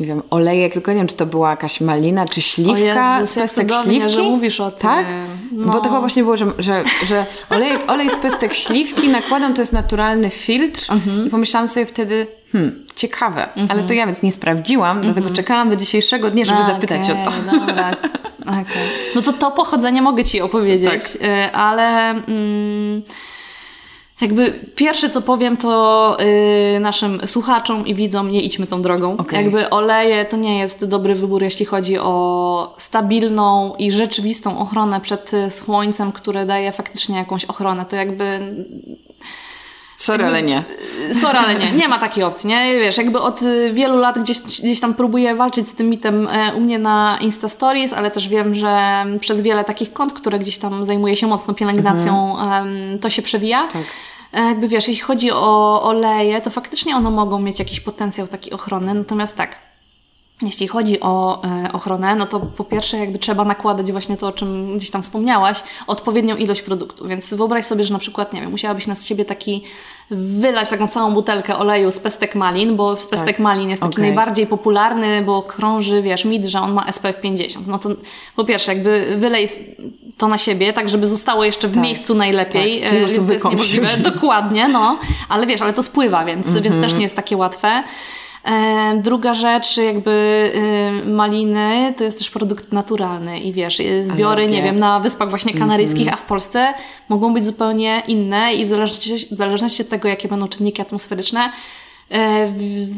nie wiem, olejek, tylko nie wiem, czy to była jakaś malina, czy śliwka, o Jezus, pestek śliwki. że mówisz o tym. Tak? No. Bo to chyba właśnie było, że, że, że olejek, olej z pestek śliwki nakładam, to jest naturalny filtr mhm. i pomyślałam sobie wtedy, hmm, ciekawe, mhm. ale to ja więc nie sprawdziłam, mhm. dlatego czekałam do dzisiejszego dnia, żeby okay, zapytać o to. Dobra. Okay. No to to pochodzenie mogę Ci opowiedzieć, tak. Y, ale... Mm, jakby pierwsze co powiem to yy, naszym słuchaczom i widzom nie idźmy tą drogą. Okay. Jakby oleje to nie jest dobry wybór, jeśli chodzi o stabilną i rzeczywistą ochronę przed słońcem, które daje faktycznie jakąś ochronę. To jakby Sorry, ale nie. [laughs] Sorry, ale nie. Nie ma takiej opcji, nie? Wiesz, jakby od wielu lat gdzieś, gdzieś tam próbuję walczyć z tym mitem e, u mnie na Insta Stories, ale też wiem, że przez wiele takich kont, które gdzieś tam zajmuje się mocno pielęgnacją, mhm. to się przewija. Tak. E, jakby wiesz, jeśli chodzi o oleje, to faktycznie one mogą mieć jakiś potencjał taki ochronny, natomiast tak, jeśli chodzi o e, ochronę, no to po pierwsze jakby trzeba nakładać właśnie to, o czym gdzieś tam wspomniałaś, odpowiednią ilość produktu. Więc wyobraź sobie, że na przykład, nie wiem, musiałabyś na siebie taki wylać taką całą butelkę oleju z pestek malin, bo z pestek tak. malin jest taki okay. najbardziej popularny, bo krąży, wiesz, mit, że on ma SPF 50. No to po pierwsze jakby wylej to na siebie, tak żeby zostało jeszcze w tak. miejscu najlepiej. Tak. Czyli to jest niemożliwe. Dokładnie, no. Ale wiesz, ale to spływa, więc, mm -hmm. więc też nie jest takie łatwe. Druga rzecz, jakby y, maliny to jest też produkt naturalny i wiesz, y, zbiory, nie wiem, na Wyspach właśnie Kanaryjskich, mm -hmm. a w Polsce mogą być zupełnie inne i w zależności, w zależności od tego, jakie będą czynniki atmosferyczne, e,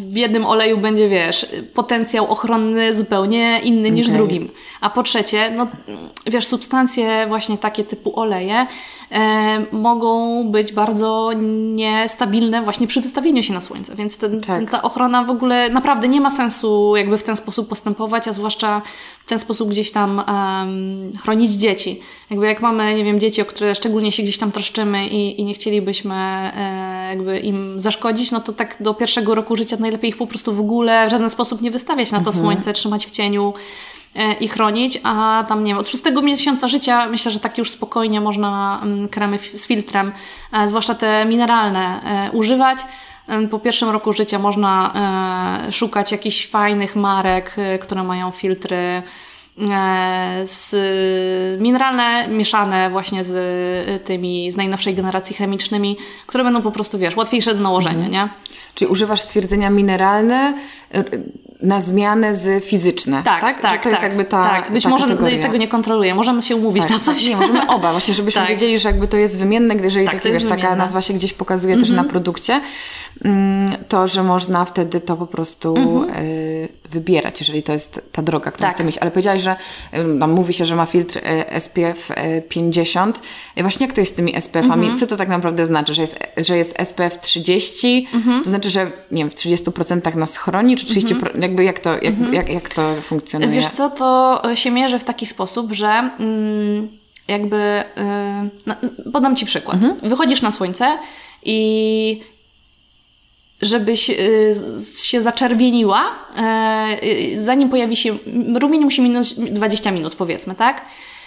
w jednym oleju będzie, wiesz, potencjał ochronny zupełnie inny okay. niż w drugim. A po trzecie, no, wiesz, substancje właśnie takie typu oleje mogą być bardzo niestabilne właśnie przy wystawieniu się na słońce, więc ten, tak. ten, ta ochrona w ogóle naprawdę nie ma sensu jakby w ten sposób postępować, a zwłaszcza w ten sposób gdzieś tam um, chronić dzieci. Jakby jak mamy, nie wiem, dzieci, o które szczególnie się gdzieś tam troszczymy i, i nie chcielibyśmy e, jakby im zaszkodzić, no to tak do pierwszego roku życia najlepiej ich po prostu w ogóle w żaden sposób nie wystawiać na to mhm. słońce, trzymać w cieniu, E, i chronić, a tam nie wiem, od szóstego miesiąca życia myślę, że tak już spokojnie można mm, kremy z filtrem, e, zwłaszcza te mineralne, e, używać. Po pierwszym roku życia można szukać jakichś fajnych marek, które mają filtry z mineralne mieszane właśnie z tymi z najnowszej generacji chemicznymi, które będą po prostu, wiesz, łatwiejsze do nałożenia, mhm. nie? Czyli używasz stwierdzenia mineralne na zmianę z fizyczne. Tak, tak. tak to jest tak, jakby ta. Tak, być ta może kategoria. tego nie kontroluję. Możemy się umówić tak, na coś. Nie, możemy oba, właśnie, żebyśmy tak. wiedzieli, że jakby to jest wymienne, jeżeli tak, taki, wiesz, taka nazwa się gdzieś pokazuje też na mhm. produkcie, mm, to, że można wtedy to po prostu mhm. y, wybierać, jeżeli to jest ta droga, którą tak. chcemy iść. Ale powiedziałaś, że y, mówi się, że ma filtr y, SPF 50. I właśnie jak to jest z tymi SPF-ami? Mhm. Co to tak naprawdę znaczy? Że jest, że jest SPF 30? To znaczy, że nie wiem, w 30% nas chroni, czy 30%? Jakby jak to, jak, mhm. jak, jak to funkcjonuje? Wiesz co, to się mierzy w taki sposób, że mm, jakby... Yy, podam Ci przykład. Mhm. Wychodzisz na słońce i żebyś yy, się zaczerwieniła, yy, zanim pojawi się... Rumień musi minąć 20 minut, powiedzmy, tak?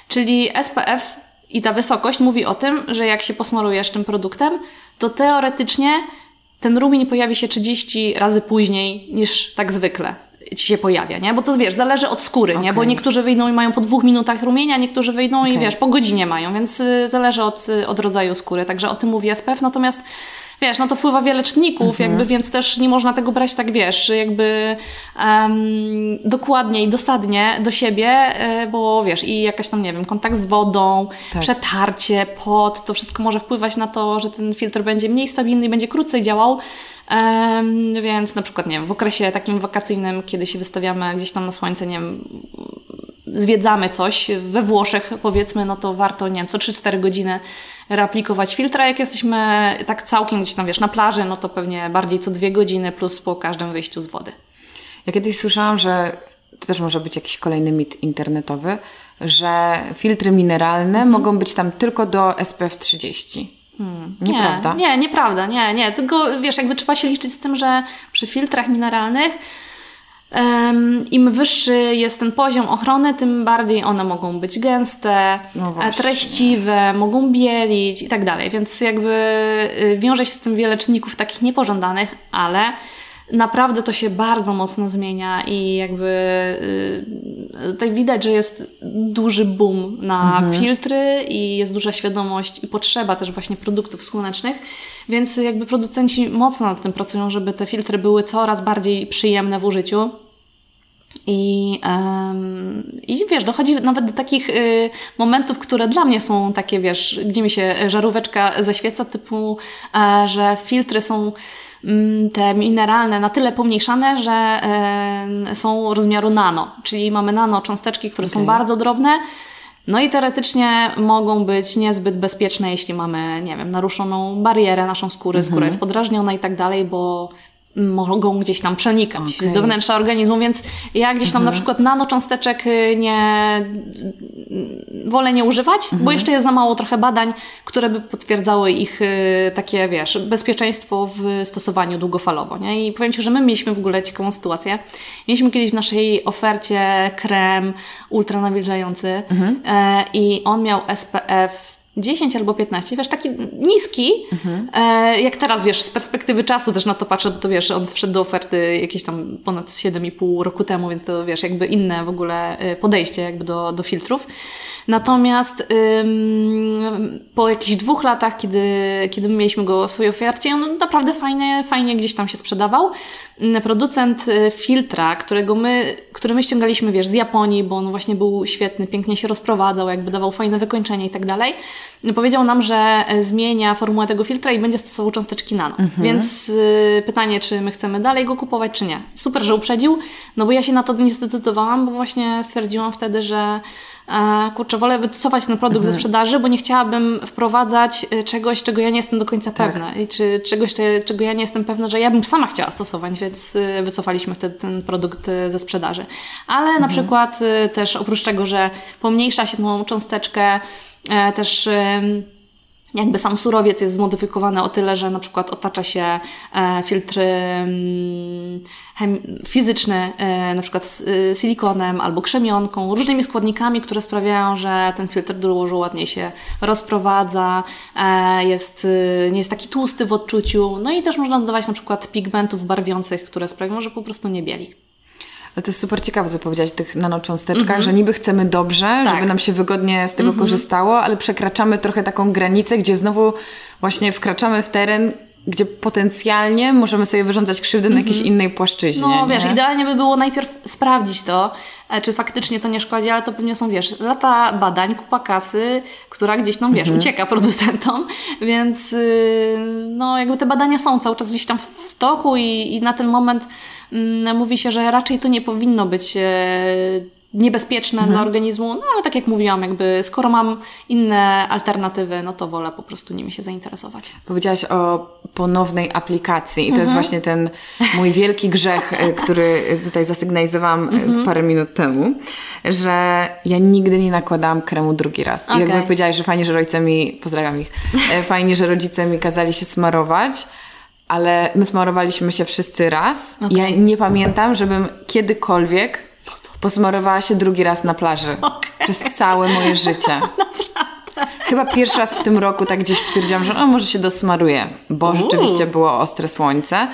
Czyli SPF i ta wysokość mówi o tym, że jak się posmarujesz tym produktem, to teoretycznie ten rumień pojawi się 30 razy później niż tak zwykle ci się pojawia, nie? Bo to wiesz, zależy od skóry, okay. nie? Bo niektórzy wyjdą i mają po dwóch minutach rumienia, niektórzy wyjdą okay. i wiesz, po godzinie mają, więc y, zależy od, y, od rodzaju skóry. Także o tym mówi SPF. Natomiast wiesz, no to wpływa wiele czynników, mhm. jakby, więc też nie można tego brać tak, wiesz, jakby um, dokładnie i dosadnie do siebie, y, bo wiesz, i jakaś tam, nie wiem, kontakt z wodą, tak. przetarcie, pot, to wszystko może wpływać na to, że ten filtr będzie mniej stabilny i będzie krócej działał, Um, więc na przykład, nie wiem, w okresie takim wakacyjnym, kiedy się wystawiamy gdzieś tam na słońce, nie wiem, zwiedzamy coś we Włoszech, powiedzmy, no to warto, nie wiem, co 3-4 godziny reaplikować filtra. Jak jesteśmy tak całkiem gdzieś tam, wiesz, na plaży, no to pewnie bardziej co dwie godziny plus po każdym wyjściu z wody. Ja kiedyś słyszałam, że to też może być jakiś kolejny mit internetowy, że filtry mineralne mhm. mogą być tam tylko do SPF 30. Hmm. Nieprawda? Nie, nie, nieprawda, nie, nie. Tylko wiesz, jakby trzeba się liczyć z tym, że przy filtrach mineralnych im wyższy jest ten poziom ochrony, tym bardziej one mogą być gęste, no treściwe, mogą bielić i tak dalej. Więc jakby y, wiąże się z tym wiele czynników takich niepożądanych, ale naprawdę to się bardzo mocno zmienia i jakby tutaj widać, że jest duży boom na mhm. filtry i jest duża świadomość i potrzeba też właśnie produktów słonecznych, więc jakby producenci mocno nad tym pracują, żeby te filtry były coraz bardziej przyjemne w użyciu. I, um, I wiesz, dochodzi nawet do takich y, momentów, które dla mnie są takie, wiesz, gdzie mi się żaróweczka zaświeca, typu, y, że filtry są te mineralne na tyle pomniejszane, że e, są rozmiaru nano, czyli mamy nano cząsteczki, które okay. są bardzo drobne. No i teoretycznie mogą być niezbyt bezpieczne, jeśli mamy, nie wiem, naruszoną barierę naszą skóry, mhm. skóra jest podrażniona i tak dalej, bo mogą gdzieś tam przenikać okay. do wnętrza organizmu, więc ja gdzieś tam mhm. na przykład nanocząsteczek y, nie wolę nie używać, mhm. bo jeszcze jest za mało trochę badań, które by potwierdzały ich y, takie, wiesz, bezpieczeństwo w stosowaniu długofalowo, nie? I powiem Ci, że my mieliśmy w ogóle ciekawą sytuację. Mieliśmy kiedyś w naszej ofercie krem ultranawilżający mhm. E, i on miał SPF 10 albo 15, wiesz, taki niski, mhm. e, jak teraz, wiesz, z perspektywy czasu też na to patrzę, bo to wiesz, on wszedł do oferty jakieś tam ponad 7,5 roku temu, więc to wiesz, jakby inne w ogóle e, podejście jakby do, do filtrów. Natomiast ym, po jakichś dwóch latach, kiedy, kiedy mieliśmy go w swojej ofercie, on naprawdę fajnie, fajnie gdzieś tam się sprzedawał. Producent y, filtra, którego my, który my ściągaliśmy, wiesz, z Japonii, bo on właśnie był świetny, pięknie się rozprowadzał, jakby dawał fajne wykończenie i tak dalej, powiedział nam, że zmienia formułę tego filtra i będzie stosował cząsteczki nano. Mhm. Więc y, pytanie, czy my chcemy dalej go kupować, czy nie. Super, że uprzedził, no bo ja się na to nie zdecydowałam, bo właśnie stwierdziłam wtedy, że E, kurczę, wolę wycofać ten produkt mhm. ze sprzedaży, bo nie chciałabym wprowadzać e, czegoś, czego ja nie jestem do końca tak. pewna. I czy czegoś, czego ja nie jestem pewna, że ja bym sama chciała stosować, więc e, wycofaliśmy wtedy ten produkt ze sprzedaży. Ale mhm. na przykład też oprócz tego, że pomniejsza się tą cząsteczkę, też jakby sam surowiec jest zmodyfikowany o tyle, że na przykład otacza się e, filtry mm, fizyczne, e, na przykład e, silikonem albo krzemionką, różnymi składnikami, które sprawiają, że ten filtr dużo ładniej się rozprowadza, jest, nie jest taki tłusty w odczuciu, no i też można dodawać na przykład pigmentów barwiących, które sprawią, że po prostu nie bieli. Ale to jest super ciekawe, co powiedziałeś o tych nanocząsteczkach, mm -hmm. że niby chcemy dobrze, tak. żeby nam się wygodnie z tego mm -hmm. korzystało, ale przekraczamy trochę taką granicę, gdzie znowu właśnie wkraczamy w teren, gdzie potencjalnie możemy sobie wyrządzać krzywdę na jakiejś mhm. innej płaszczyźnie. No nie? wiesz, idealnie by było najpierw sprawdzić to, e, czy faktycznie to nie szkodzi, ale to pewnie są, wiesz, lata badań, kupa kasy, która gdzieś tam, wiesz, mhm. ucieka [laughs] producentom, więc y, no jakby te badania są cały czas gdzieś tam w toku i, i na ten moment Mm, mówi się, że raczej to nie powinno być e, niebezpieczne mhm. dla organizmu, no ale tak jak mówiłam, jakby skoro mam inne alternatywy, no to wolę po prostu nimi się zainteresować. Powiedziałaś o ponownej aplikacji i to mhm. jest właśnie ten mój wielki grzech, e, który tutaj zasygnalizowałam e, mhm. parę minut temu, że ja nigdy nie nakładałam kremu drugi raz. Okay. I jakby powiedziałaś, że fajnie, że rodzice mi, pozdrawiam ich, fajnie, że rodzice mi kazali się smarować, ale my smarowaliśmy się wszyscy raz. Okay. Ja nie pamiętam, żebym kiedykolwiek posmarowała się drugi raz na plaży. Okay. Przez całe moje życie. [laughs] Naprawdę. Chyba pierwszy raz w tym roku tak gdzieś stwierdziłam, że o, może się dosmaruję, bo Uuu. rzeczywiście było ostre słońce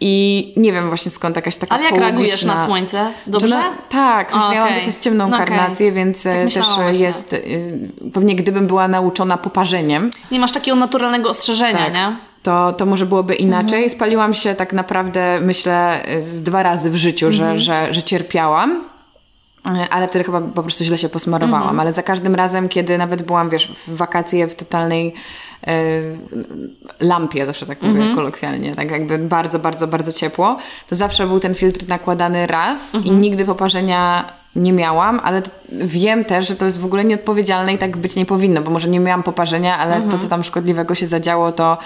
i nie wiem właśnie skąd jakaś taka Ale jak reagujesz na słońce? Dobrze? No, tak, w sensie A, ja mam dosyć ciemną No okej. karnację, więc Tak e, też właśnie. jest, y, pewnie gdybym była nauczona poparzeniem, Nie masz takiego naturalnego ostrzeżenia, tak, nie? to, to może byłoby inaczej. Mhm. Spaliłam się tak naprawdę, myślę, z dwa razy w życiu, Mhm. że, że, że cierpiałam. E, Ale wtedy chyba po prostu źle się posmarowałam. Mhm. Ale za każdym razem, kiedy nawet byłam, wiesz, w wakacje w totalnej e, lampie, zawsze tak mówię Mhm. kolokwialnie, tak jakby bardzo, bardzo, bardzo ciepło, to zawsze był ten filtr nakładany raz i Mhm. nigdy poparzenia nie miałam, ale wiem też, że to jest w ogóle nieodpowiedzialne i tak być nie powinno, bo może nie miałam poparzenia, ale Mhm. to, co tam szkodliwego się zadziało, to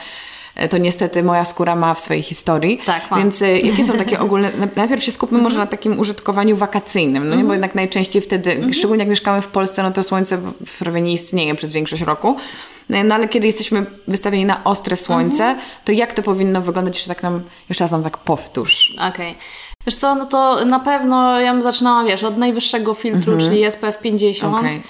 to niestety moja skóra ma w swojej historii. Tak, ma. Więc y, jakie są takie [laughs] ogólne... na- Najpierw się skupmy może na takim użytkowaniu wakacyjnym, no nie? Mhm. bo jednak najczęściej wtedy, szczególnie jak mieszkamy w Polsce, no to słońce prawie nie istnieje przez większość roku. No ale kiedy jesteśmy wystawieni na ostre słońce, Mhm. to jak to powinno wyglądać, że tak nam, jeszcze raz nam tak powtórz. Okej. Wiesz co, no to na pewno ja bym zaczynała, wiesz, od najwyższego filtru, czyli SPF 50. Okej.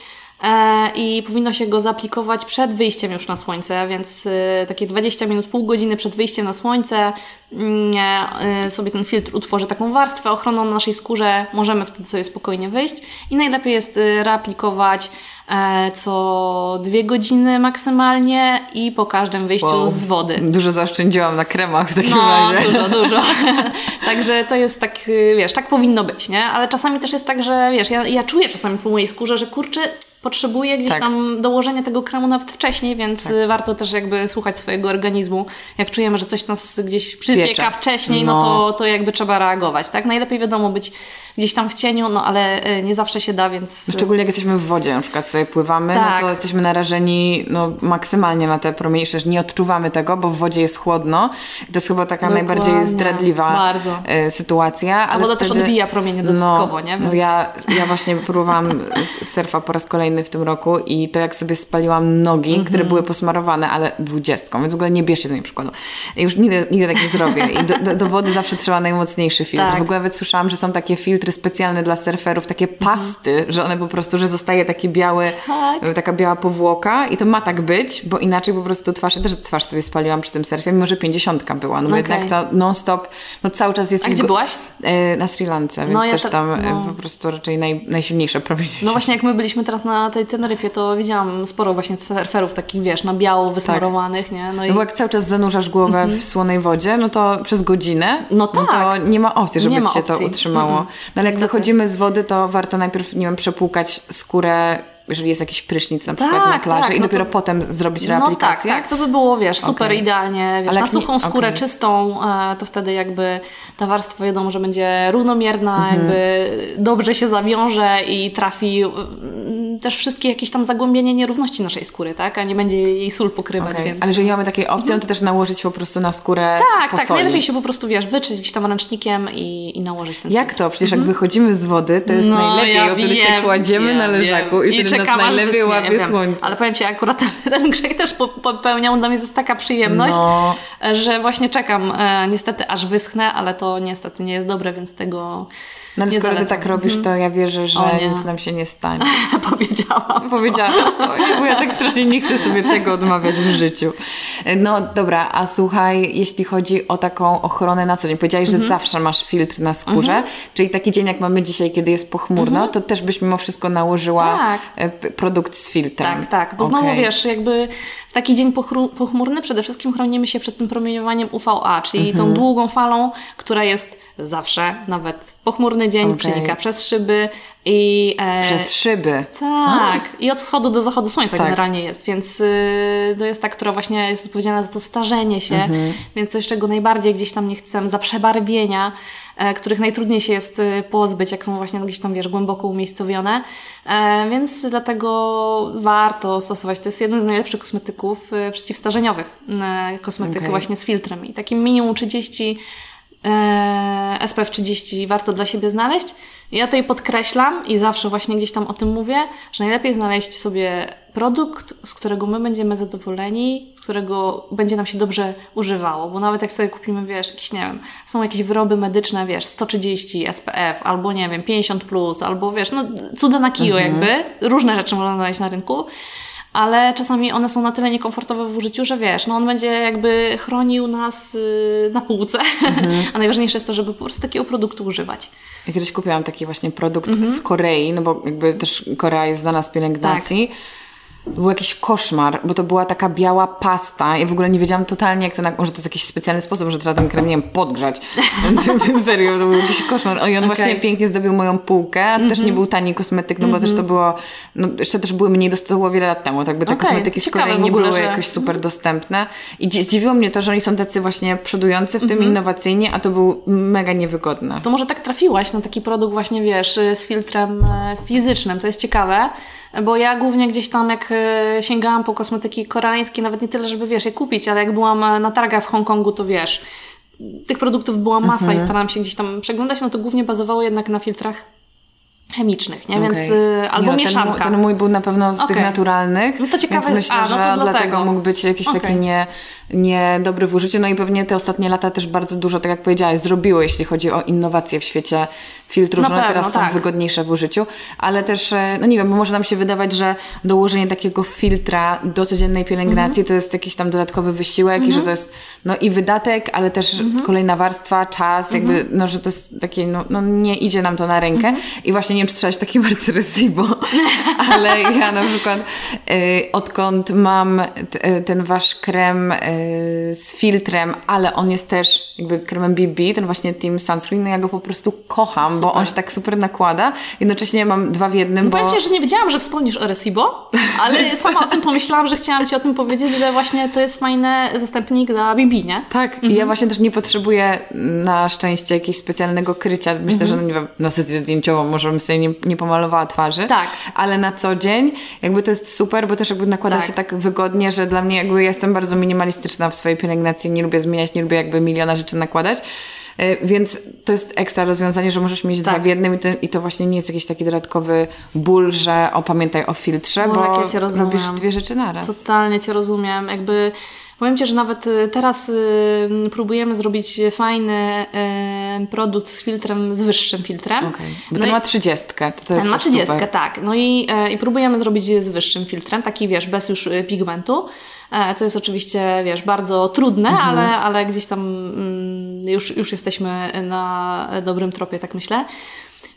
E, I powinno się go zaaplikować przed wyjściem już na słońce, więc y, takie 20 minut, pół godziny przed wyjściem na słońce mm, e, y, sobie ten filtr utworzy taką warstwę ochronną na naszej skórze, możemy wtedy sobie spokojnie wyjść i najlepiej jest y, reaplikować e, co dwie godziny maksymalnie i po każdym wyjściu Wow. z wody. Dużo zaoszczędziłam na kremach w takim No, razie. dużo, [laughs] dużo. [laughs] Także to jest tak, wiesz, tak powinno być, nie? Ale czasami też jest tak, że wiesz, ja, ja czuję czasami po mojej skórze, że kurczę, potrzebuję gdzieś Tak. tam dołożenia tego kremu nawet wcześniej, więc y, warto też jakby słuchać swojego organizmu. Jak czujemy, że coś nas gdzieś przypieka Piecze. wcześniej, no, No. to, to jakby trzeba reagować, tak? Najlepiej wiadomo być gdzieś tam w cieniu, no ale y, nie zawsze się da, więc... Szczególnie jak jesteśmy w wodzie, na przykład sobie pływamy, Tak. no to jesteśmy narażeni no, maksymalnie na te promienie, przecież nie odczuwamy tego, bo w wodzie jest chłodno. I to jest chyba taka Dokładnie. najbardziej zdradliwa Bardzo. e, sytuacja. A woda też odbija promienie dodatkowo, no, nie? No Więc- ja, ja właśnie próbowałam surfa po raz kolejny w tym roku i to jak sobie spaliłam nogi, Mhm. które były posmarowane, ale dwudziestką, więc w ogóle nie bierzcie z niej przykładu. Ja już nigdy, nigdy tak nie zrobię i do, do, do wody zawsze trzeba najmocniejszy filtr. Tak. W ogóle nawet słyszałam, że są takie filtry specjalne dla surferów, takie pasty, że one po prostu, że zostaje taki biały, Mhm. Tak. taka biała powłoka i to ma tak być, bo inaczej po prostu twarz, ja też twarz sobie spaliłam przy tym surfie, mimo że pięćdziesiątka była, no bo Okej. jednak to non-stop, no cały czas jest... A gdzie go- byłaś? E, Na Sri Lance, więc No, ja też tam e, no. po prostu raczej naj, najsilniejsze promienie. No właśnie jak my byliśmy teraz na tej Teneryfie, to widziałam sporo właśnie surferów takich, wiesz, na biało wysmarowanych, nie? No i No bo jak cały czas zanurzasz głowę w słonej wodzie, no to przez godzinę, Mhm. No to tak. nie ma opcji, żeby się to utrzymało. Mm-mm. No ale jak wychodzimy z wody, to warto najpierw, nie wiem, przepłukać skórę, jeżeli jest jakiś prysznic na przykład Tak, na plaży tak, i no dopiero to- potem zrobić No tak, reaplikację. tak, to by było, wiesz, super Okej. idealnie, wiesz, Ale na nie- suchą skórę okej. czystą, e, to wtedy jakby ta warstwa wiadomo, że będzie równomierna, Mhm. jakby dobrze się zawiąże i trafi mm, też wszystkie jakieś tam zagłębienie nierówności naszej skóry, tak, a nie będzie jej sól pokrywać, Okej. więc... Ale jeżeli nie mamy takiej opcji, no to też nałożyć po prostu na skórę tak, tak, najlepiej się po prostu, wiesz, wyczyć gdzieś tam ręcznikiem i, i nałożyć ten Jak to? Przecież jak wychodzimy z wody, to jest No, najlepiej, ja bo wtedy się wiem, kładziemy wiem, na leżaku wiem. i wtedy aż najlepiej wyschnie, łapie słońce. Ale powiem Ci, akurat ten, [laughs] ten grzech też po- popełniał, dla mnie to jest taka przyjemność, No. że właśnie czekam e, niestety aż wyschnę, ale to niestety nie jest dobre, więc tego No ale nie skoro ty zalecam. tak robisz, to ja wierzę, że nic nam się nie stanie. [laughs] powiedziałam. Powiedziałaś to, bo ja tak strasznie nie chcę sobie tego odmawiać w życiu. No dobra, a słuchaj, jeśli chodzi o taką ochronę na co dzień, powiedziałaś, Mhm. że zawsze masz filtr na skórze, czyli taki dzień jak mamy dzisiaj, kiedy jest pochmurno, to też byś mimo wszystko nałożyła Mhm. Tak. e, produkt z filtrem. Tak, tak, bo znowu Okej. wiesz, jakby w taki dzień pochmurny przede wszystkim chronimy się przed tym promieniowaniem UVA, czyli Mhm. tą długą falą, która jest zawsze, nawet pochmurny dzień, Okej. przenika przez szyby i... E, Przez szyby. Tak, i od wschodu do zachodu słońca Tak. generalnie jest, więc y, to jest ta, która właśnie jest odpowiedzialna za to starzenie się, Mhm. więc coś, czego najbardziej gdzieś tam nie chcę, za przebarwienia, e, których najtrudniej się jest y, pozbyć, jak są właśnie gdzieś tam, wiesz, głęboko umiejscowione, e, więc dlatego warto stosować, to jest jeden z najlepszych kosmetyków y, przeciwstarzeniowych, e, kosmetyk Okej. właśnie z filtrem i takim minimum 30 e, SPF 30 warto dla siebie znaleźć. Ja tutaj podkreślam i zawsze właśnie gdzieś tam o tym mówię, że najlepiej znaleźć sobie produkt, z którego my będziemy zadowoleni, z którego będzie nam się dobrze używało, bo nawet jak sobie kupimy, wiesz, jakieś, nie wiem, są jakieś wyroby medyczne, wiesz, 130 SPF, albo nie wiem, 50+, plus, albo wiesz, no cuda na kilo jakby, różne rzeczy można znaleźć na rynku, ale czasami one są na tyle niekomfortowe w użyciu, że wiesz, no on będzie jakby chronił nas y, na półce, mhm. [laughs] a najważniejsze jest to, żeby po prostu takiego produktu używać. Ja kiedyś kupiłam taki właśnie produkt mhm. z Korei, no bo jakby też Korea jest znana z pielęgnacji. Tak był jakiś koszmar, bo to była taka biała pasta i w ogóle nie wiedziałam totalnie jak to, na... może to jest jakiś specjalny sposób, że trzeba ten krem, nie wiem, podgrzać. [laughs] Serio, to był jakiś koszmar. I on okay. właśnie pięknie zdobił moją półkę, mm -hmm. też nie mhm. był tani kosmetyk, no bo mm -hmm. też to mhm. było, no jeszcze też były mniej dostępne wiele lat temu, tak by te okay. kosmetyki z Korei nie były że... jakoś super dostępne. I zdziwiło mnie to, że oni są tacy właśnie przodujący w tym mm -hmm. innowacyjnie, a to był mega niewygodne. To może tak trafiłaś na taki produkt właśnie, wiesz, z filtrem e, fizycznym, to jest ciekawe, bo ja głównie gdzieś tam, jak e, sięgałam po kosmetyki koreańskie, nawet nie tyle, żeby wiesz, je kupić, ale jak byłam e, na targach w Hongkongu, to wiesz, tych produktów była masa mhm. i starałam się gdzieś tam przeglądać, no to głównie bazowało jednak na filtrach chemicznych, nie? Okay. Więc y, albo nie, mieszanka. Ten, ten mój był na pewno z okay. tych naturalnych. No to ciekawe, więc myślę, a, no że dlatego. dlatego mógł być jakiś okay. taki nie, niedobry w użyciu. No i pewnie te ostatnie lata też bardzo dużo, tak jak powiedziałaś, zrobiło, jeśli chodzi o innowacje w świecie filtrów, że pewno, teraz tak. są wygodniejsze w użyciu, ale też, e, no nie wiem, bo może nam się wydawać, że dołożenie takiego filtra do codziennej pielęgnacji mm-hmm. to jest jakiś tam dodatkowy wysiłek mm-hmm. i że to jest no i wydatek, ale też mm-hmm. kolejna warstwa, czas, jakby, mhm. no że to jest takie, no, no nie idzie nam to na rękę mhm. i właśnie nie wiem, czy trzeba się takiej [laughs] marce Recibo, ale ja na przykład y, odkąd mam t, ten wasz krem y, z filtrem, ale on jest też jakby kremem BB, ten właśnie Team Sunscreen, no ja go po prostu kocham, super. bo on się tak super nakłada. Jednocześnie mam dwa w jednym, no bo... Powiem Ci, że nie wiedziałam, że wspomnisz o Recibo, ale [laughs] sama o tym pomyślałam, że chciałam Ci o tym powiedzieć, że właśnie to jest fajny zastępnik dla BB, nie? Tak, mhm. i ja mhm. właśnie też nie potrzebuję na szczęście jakiegoś specjalnego krycia. Myślę, mhm. że no nie wiem, na sesję zdjęciową może bym sobie nie, nie pomalowała twarzy, tak. ale na co dzień jakby to jest super, bo też jakby nakłada tak. się tak wygodnie, że dla mnie jakby jestem bardzo minimalistyczna w swojej pielęgnacji, nie lubię zmieniać, nie lubię jakby miliona rzeczy nakładać. E, więc to jest ekstra rozwiązanie, że możesz mieć tak. dwa w jednym i to, i to, właśnie nie jest jakiś taki dodatkowy ból, że opamiętaj o filtrze, bo ja cię robisz dwie rzeczy naraz. Totalnie Cię rozumiem. Jakby Powiem Ci, że nawet y, teraz y, próbujemy zrobić fajny y, produkt z filtrem, z wyższym filtrem. Okay. Bo no ten i, ma trzydziestkę. To, ten ma trzydziestkę, tak. No i, i próbujemy zrobić z wyższym filtrem, taki wiesz, bez już pigmentu e, co jest oczywiście, wiesz, bardzo trudne, mhm. ale, ale gdzieś tam mm, już, już jesteśmy na dobrym tropie, tak myślę.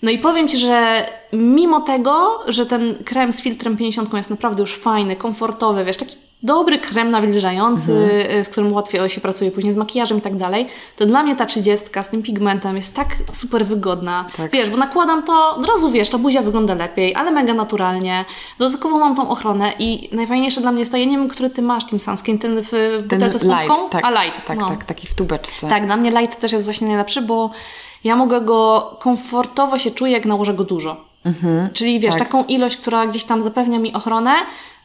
No i powiem Ci, że mimo tego, że ten krem z filtrem 50 jest naprawdę już fajny, komfortowy, wiesz, taki dobry krem nawilżający, mhm. z którym łatwiej się pracuje później z makijażem i tak dalej, to dla mnie ta trzydziestka z tym pigmentem jest tak super wygodna. Tak. Wiesz, bo nakładam to, od razu wiesz, ta buzia wygląda lepiej, ale mega naturalnie. Dodatkowo mam tą ochronę i najfajniejsze dla mnie jest to, ja nie wiem, który ty masz tym sunscreen, ten w butelce z light, tak, A light. Tak, no. tak, taki w tubeczce. Tak, dla mnie light też jest właśnie najlepszy, bo ja mogę go komfortowo się czuję, jak nałożę go dużo. Mhm, Czyli wiesz, tak. taką ilość, która gdzieś tam zapewnia mi ochronę,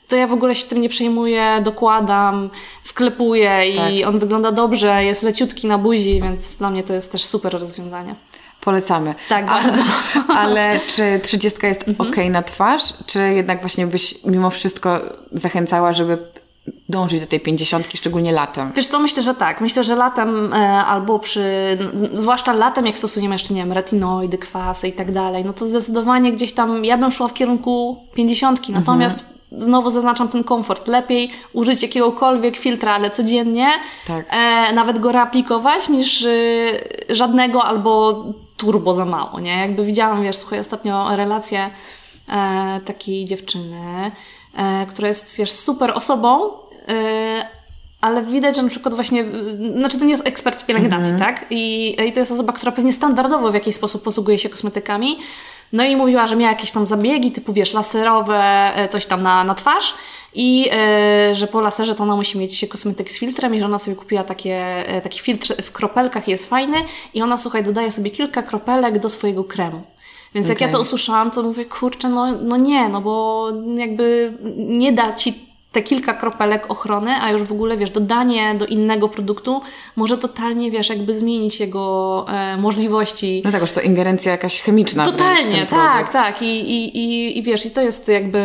to ja w ogóle się tym nie przejmuję, dokładam, wklepuję i tak. on wygląda dobrze, jest leciutki na buzi, więc dla mnie to jest też super rozwiązanie. Polecamy. Tak, bardzo. [laughs] Ale czy 30 jest mhm. ok na twarz, czy jednak właśnie byś mimo wszystko zachęcała, żeby dążyć do tej pięćdziesiątki, szczególnie latem? Wiesz co, myślę, że tak. Myślę, że latem e, albo przy, zwłaszcza latem, jak stosujemy jeszcze, nie wiem, retinoidy, kwasy i tak dalej, no to zdecydowanie gdzieś tam, ja bym szła w kierunku pięćdziesiątki, mhm. natomiast mhm znowu zaznaczam ten komfort. Lepiej użyć jakiegokolwiek filtra, ale codziennie, tak. e, nawet go reaplikować, niż y, żadnego albo turbo za mało, nie? Jakby widziałam, wiesz, słuchaj, ostatnio relację e, takiej dziewczyny, e, która jest, wiesz, super osobą, e, ale widać, że na przykład właśnie, znaczy to nie jest ekspert w pielęgnacji, -hmm. tak? I, I to jest osoba, która pewnie standardowo w jakiś sposób posługuje się kosmetykami, no i mówiła, że miała jakieś tam zabiegi, typu wiesz, laserowe, e, coś tam na, na twarz i e, że po laserze to ona musi mieć kosmetyk z filtrem i że ona sobie kupiła takie, e, taki filtr w kropelkach jest fajny i ona, słuchaj, dodaje sobie kilka kropelek do swojego kremu. Więc okay. jak ja to usłyszałam, to mówię, kurczę, no, no nie, no bo jakby nie da ci te kilka kropelek ochrony, a już w ogóle, wiesz, dodanie do innego produktu może totalnie, wiesz, jakby zmienić jego e, możliwości. No tak, już to ingerencja jakaś chemiczna. Totalnie, tak, tak. I, i, i, I wiesz, i to jest jakby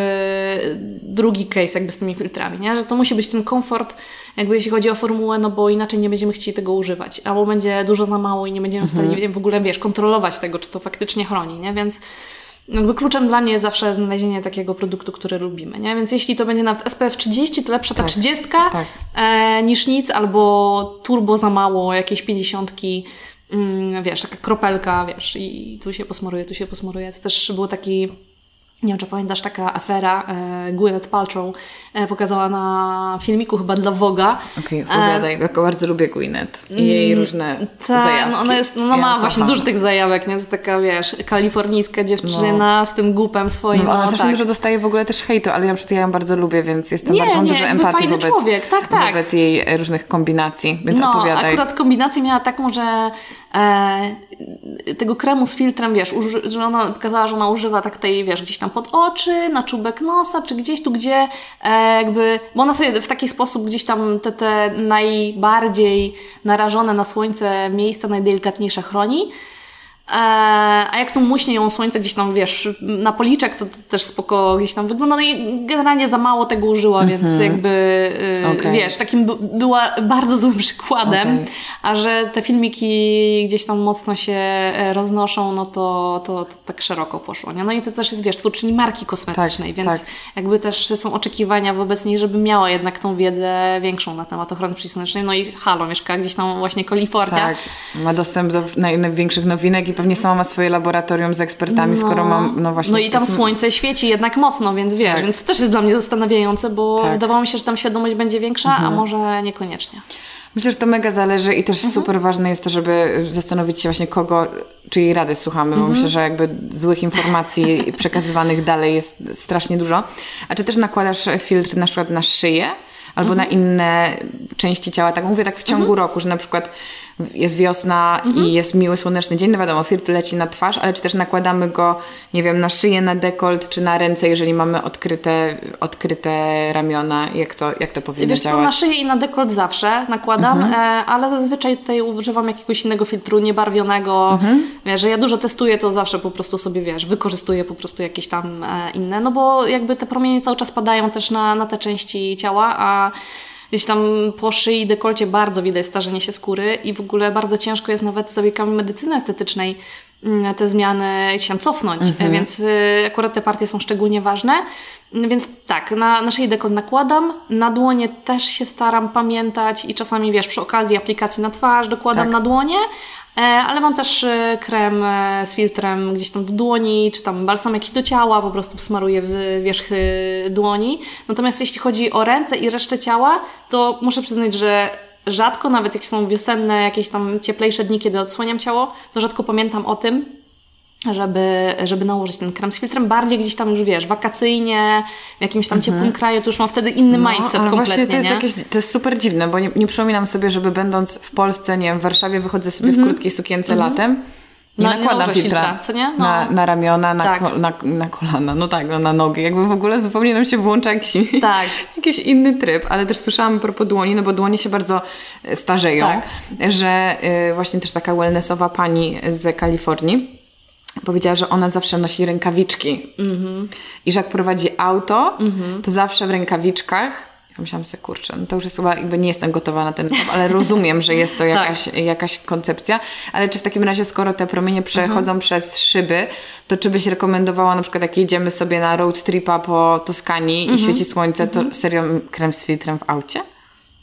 drugi case jakby z tymi filtrami, nie? Że to musi być ten komfort, jakby jeśli chodzi o formułę, no bo inaczej nie będziemy chcieli tego używać. Albo będzie dużo za mało i nie będziemy mhm. w stanie w ogóle, wiesz, kontrolować tego, czy to faktycznie chroni, nie? Więc jakby kluczem dla mnie jest zawsze znalezienie takiego produktu, który lubimy, nie? Więc jeśli to będzie nawet SPF 30, to lepsza ta Tak, 30 tak. e, niż nic, albo turbo za mało, jakieś 50. Mm, wiesz, taka kropelka, wiesz, i tu się posmaruje, tu się posmaruje. To też był taki nie wiem, czy pamiętasz, taka afera e, Gwyneth Paltrow e, pokazała na filmiku chyba dla Voga. Okej, opowiadaj, E, jako bardzo lubię Gwyneth i jej różne tak, zajawki. no ona jest, no, no Ja ma kocham. właśnie dużo tych zajawek, nie? To jest taka, wiesz, kalifornijska dziewczyna z tym głupem swoim. No, ona no, tak. dużo dostaje w ogóle też hejtu, ale ja, przecież ja ją bardzo lubię, więc jestem Nie, bardzo, mam nie, dużo empatii fajny wobec, człowiek, tak, tak. wobec jej e, różnych kombinacji, więc no, opowiadaj. akurat kombinację miała taką, że e, tego kremu z filtrem, wiesz, uży, że ona pokazała, że ona używa tak tej, wiesz, gdzieś tam pod oczy, na czubek nosa, czy gdzieś tu, gdzie e, jakby, bo ona sobie w taki sposób gdzieś tam te, te najbardziej narażone na słońce miejsca, najdelikatniejsze chroni. E, a jak tu muśnie ją słońce gdzieś tam, wiesz, na policzek, to, to też spoko gdzieś tam wygląda. No i generalnie za mało tego użyła, więc jakby, y, Okej. wiesz, takim była bardzo złym przykładem. Okej. A że te filmiki gdzieś tam mocno się e, roznoszą, no to, to, to tak szeroko poszło. Nie? No i to też jest, wiesz, twórczyni marki kosmetycznej, Tak, więc tak. jakby też są oczekiwania wobec niej, żeby miała jednak tą wiedzę większą na temat ochrony przeciwsłonecznej. No i halo, mieszka gdzieś tam właśnie Kalifornia. Tak, ma dostęp do naj, największych nowinek i pewnie sama ma swoje laboratorium z ekspertami, skoro mam, no właśnie... No i tam jest- słońce świeci jednak mocno, więc wiesz, Tak. więc to też jest dla mnie zastanawiające, bo Tak. Mhm. wydawało mi się, że tam świadomość będzie większa, a może niekoniecznie. Myślę, że to mega zależy i też Mhm. super ważne jest to, żeby zastanowić się właśnie kogo, czyjej rady słuchamy, bo Mhm. myślę, że jakby złych informacji [laughs] przekazywanych dalej jest strasznie dużo. A czy też nakładasz filtr na przykład na szyję albo na Mhm. inne części ciała, tak mówię tak w ciągu roku, że na przykład jest wiosna Mhm. i jest miły, słoneczny dzień, no wiadomo, filtr leci na twarz, ale czy też nakładamy go, nie wiem, na szyję, na dekolt, czy na ręce, jeżeli mamy odkryte, odkryte ramiona, jak to, jak to powinno Wiesz co, działać? na szyję i na dekolt zawsze nakładam, Mhm. e, ale zazwyczaj tutaj używam jakiegoś innego filtru, niebarwionego. Mhm. Wiesz, że ja dużo testuję, to zawsze po prostu sobie, wiesz, wykorzystuję po prostu jakieś tam e, inne, no bo jakby te promienie cały czas padają też na, na te części ciała, a gdzieś tam po szyi i dekolcie bardzo widać starzenie się skóry i w ogóle bardzo ciężko jest nawet zabiegami medycyny estetycznej te zmiany się cofnąć, Mhm. e, więc y, akurat te partie są szczególnie ważne. Mm, Więc tak, na, na szyję dekolt nakładam, na dłonie też się staram pamiętać i czasami, wiesz, przy okazji aplikacji na twarz dokładam Tak. na dłonie, e, ale mam też e, krem e, z filtrem gdzieś tam do dłoni, czy tam balsam jakiś do ciała, po prostu wsmaruję w wierzchy dłoni. Natomiast jeśli chodzi o ręce i resztę ciała, to muszę przyznać, że rzadko, nawet jak są wiosenne, jakieś tam cieplejsze dni, kiedy odsłaniam ciało, to rzadko pamiętam o tym, żeby, żeby nałożyć ten krem z filtrem. Bardziej gdzieś tam już wiesz, wakacyjnie, w jakimś tam ciepłym kraju, to już mam wtedy inny mindset Mhm. No, ale kompletnie, właśnie to jest, nie? jakieś, to jest super dziwne, bo nie, nie przypominam sobie, żeby będąc w Polsce, nie wiem, w Warszawie wychodzę sobie w krótkiej sukience latem. Nie No, nie nakładam nałożysz filtra, filtra, co nie? No. na, na ramiona, na, Tak. ko, na, na kolana, no tak, no, na nogi. Jakby w ogóle zupełnie nam się włącza jakiś, [laughs] Tak. jakiś inny tryb, ale też słyszałam a propos dłoni, no bo dłonie się bardzo e, starzeją, Tak. że y, właśnie też taka wellnessowa pani z Kalifornii powiedziała, że ona zawsze nosi rękawiczki i że jak prowadzi auto, to zawsze w rękawiczkach myślałam sobie, kurczę, no to już jest chyba, jakby nie jestem gotowa na ten [laughs] etap, ale rozumiem, że jest to jakaś, jakaś koncepcja. Ale czy w takim razie, skoro te promienie przechodzą przez szyby, to czy byś rekomendowała na przykład, jak jedziemy sobie na road tripa po Toskanii i świeci słońce, to serio krem z filtrem w aucie?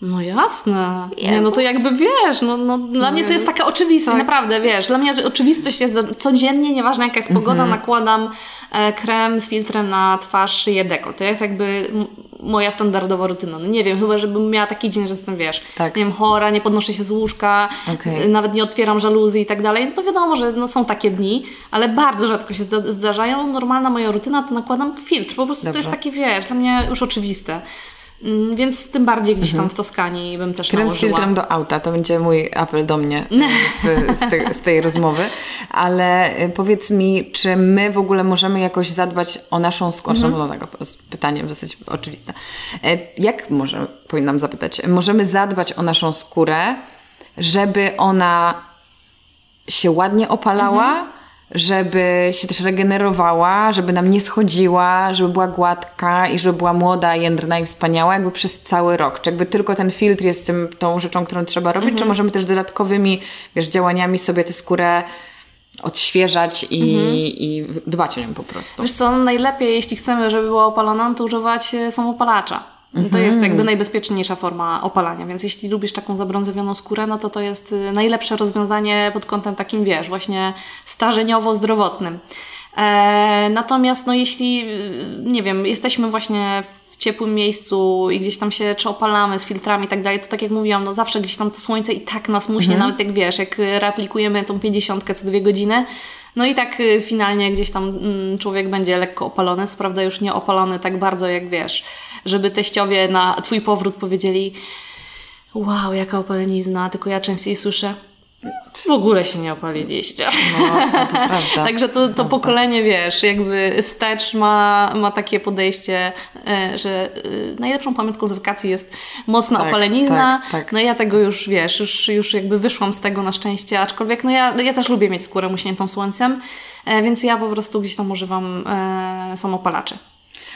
No jasne. Nie, no to jakby wiesz, no, no dla mnie to jest taka oczywistość, Tak. naprawdę, wiesz, dla mnie oczywistość jest, codziennie, nieważne jaka jest pogoda, Mhm. nakładam e, krem z filtrem na twarz, szyję, deko. To jest jakby moja standardowa rutyna. No nie wiem, chyba żebym miała taki dzień, że jestem, wiesz, Tak. nie wiem, chora, nie podnoszę się z łóżka, Okej. e, nawet nie otwieram żaluzji i tak dalej, no to wiadomo, że no, są takie dni, ale bardzo rzadko się zda- zdarzają. Normalna moja rutyna to nakładam filtr, po prostu to Dobrze. jest takie, wiesz, dla mnie już oczywiste. Mm, Więc tym bardziej gdzieś tam w Toskanii bym też Mhm. Krem z nałożyła. filtrem do auta, to będzie mój apel do mnie [laughs] w, z, tej, z tej rozmowy. Ale y, powiedz mi, czy my w ogóle możemy jakoś zadbać o naszą skórę? Mhm. No tak, pytanie dosyć oczywiste. E, Jak może, powinnam zapytać, możemy zadbać o naszą skórę, żeby ona się ładnie opalała, Mhm. Żeby się też regenerowała, żeby nam nie schodziła, żeby była gładka i żeby była młoda, jędrna i wspaniała jakby przez cały rok. Czy jakby tylko ten filtr jest tym, tą rzeczą, którą trzeba robić, Mhm. czy możemy też dodatkowymi wiesz, działaniami sobie tę skórę odświeżać i, mhm. i dbać o nią po prostu. Wiesz co, najlepiej, jeśli chcemy, żeby była opalona, to używać e, Mhm. To jest jakby najbezpieczniejsza forma opalania, więc jeśli lubisz taką zabrązowioną skórę, no to to jest e, najlepsze rozwiązanie pod kątem takim, wiesz, właśnie starzeniowo-zdrowotnym. E, natomiast no jeśli, nie wiem, jesteśmy właśnie w ciepłym miejscu i gdzieś tam się czy opalamy z filtrami i tak dalej, to tak jak mówiłam, no zawsze gdzieś tam to słońce i tak nas muśnie, mhm. nawet jak wiesz, jak reaplikujemy tą 50 co dwie godziny, no i tak y, finalnie gdzieś tam mm, człowiek będzie lekko opalony, co prawda już nie opalony tak bardzo jak wiesz, żeby teściowie na Twój powrót powiedzieli wow, jaka opalenizna, tylko ja częściej słyszę w ogóle się nie opaliliście. No, to prawda. [laughs] Także to, to pokolenie, wiesz, jakby wstecz ma, ma takie podejście, e, że e, najlepszą pamiątką z wakacji jest mocna tak, opalenizna. Tak, tak. No ja tego już, wiesz, już, już jakby wyszłam z tego na szczęście, aczkolwiek no ja, ja też lubię mieć skórę muśniętą słońcem, e, więc ja po prostu gdzieś tam używam samopalaczy.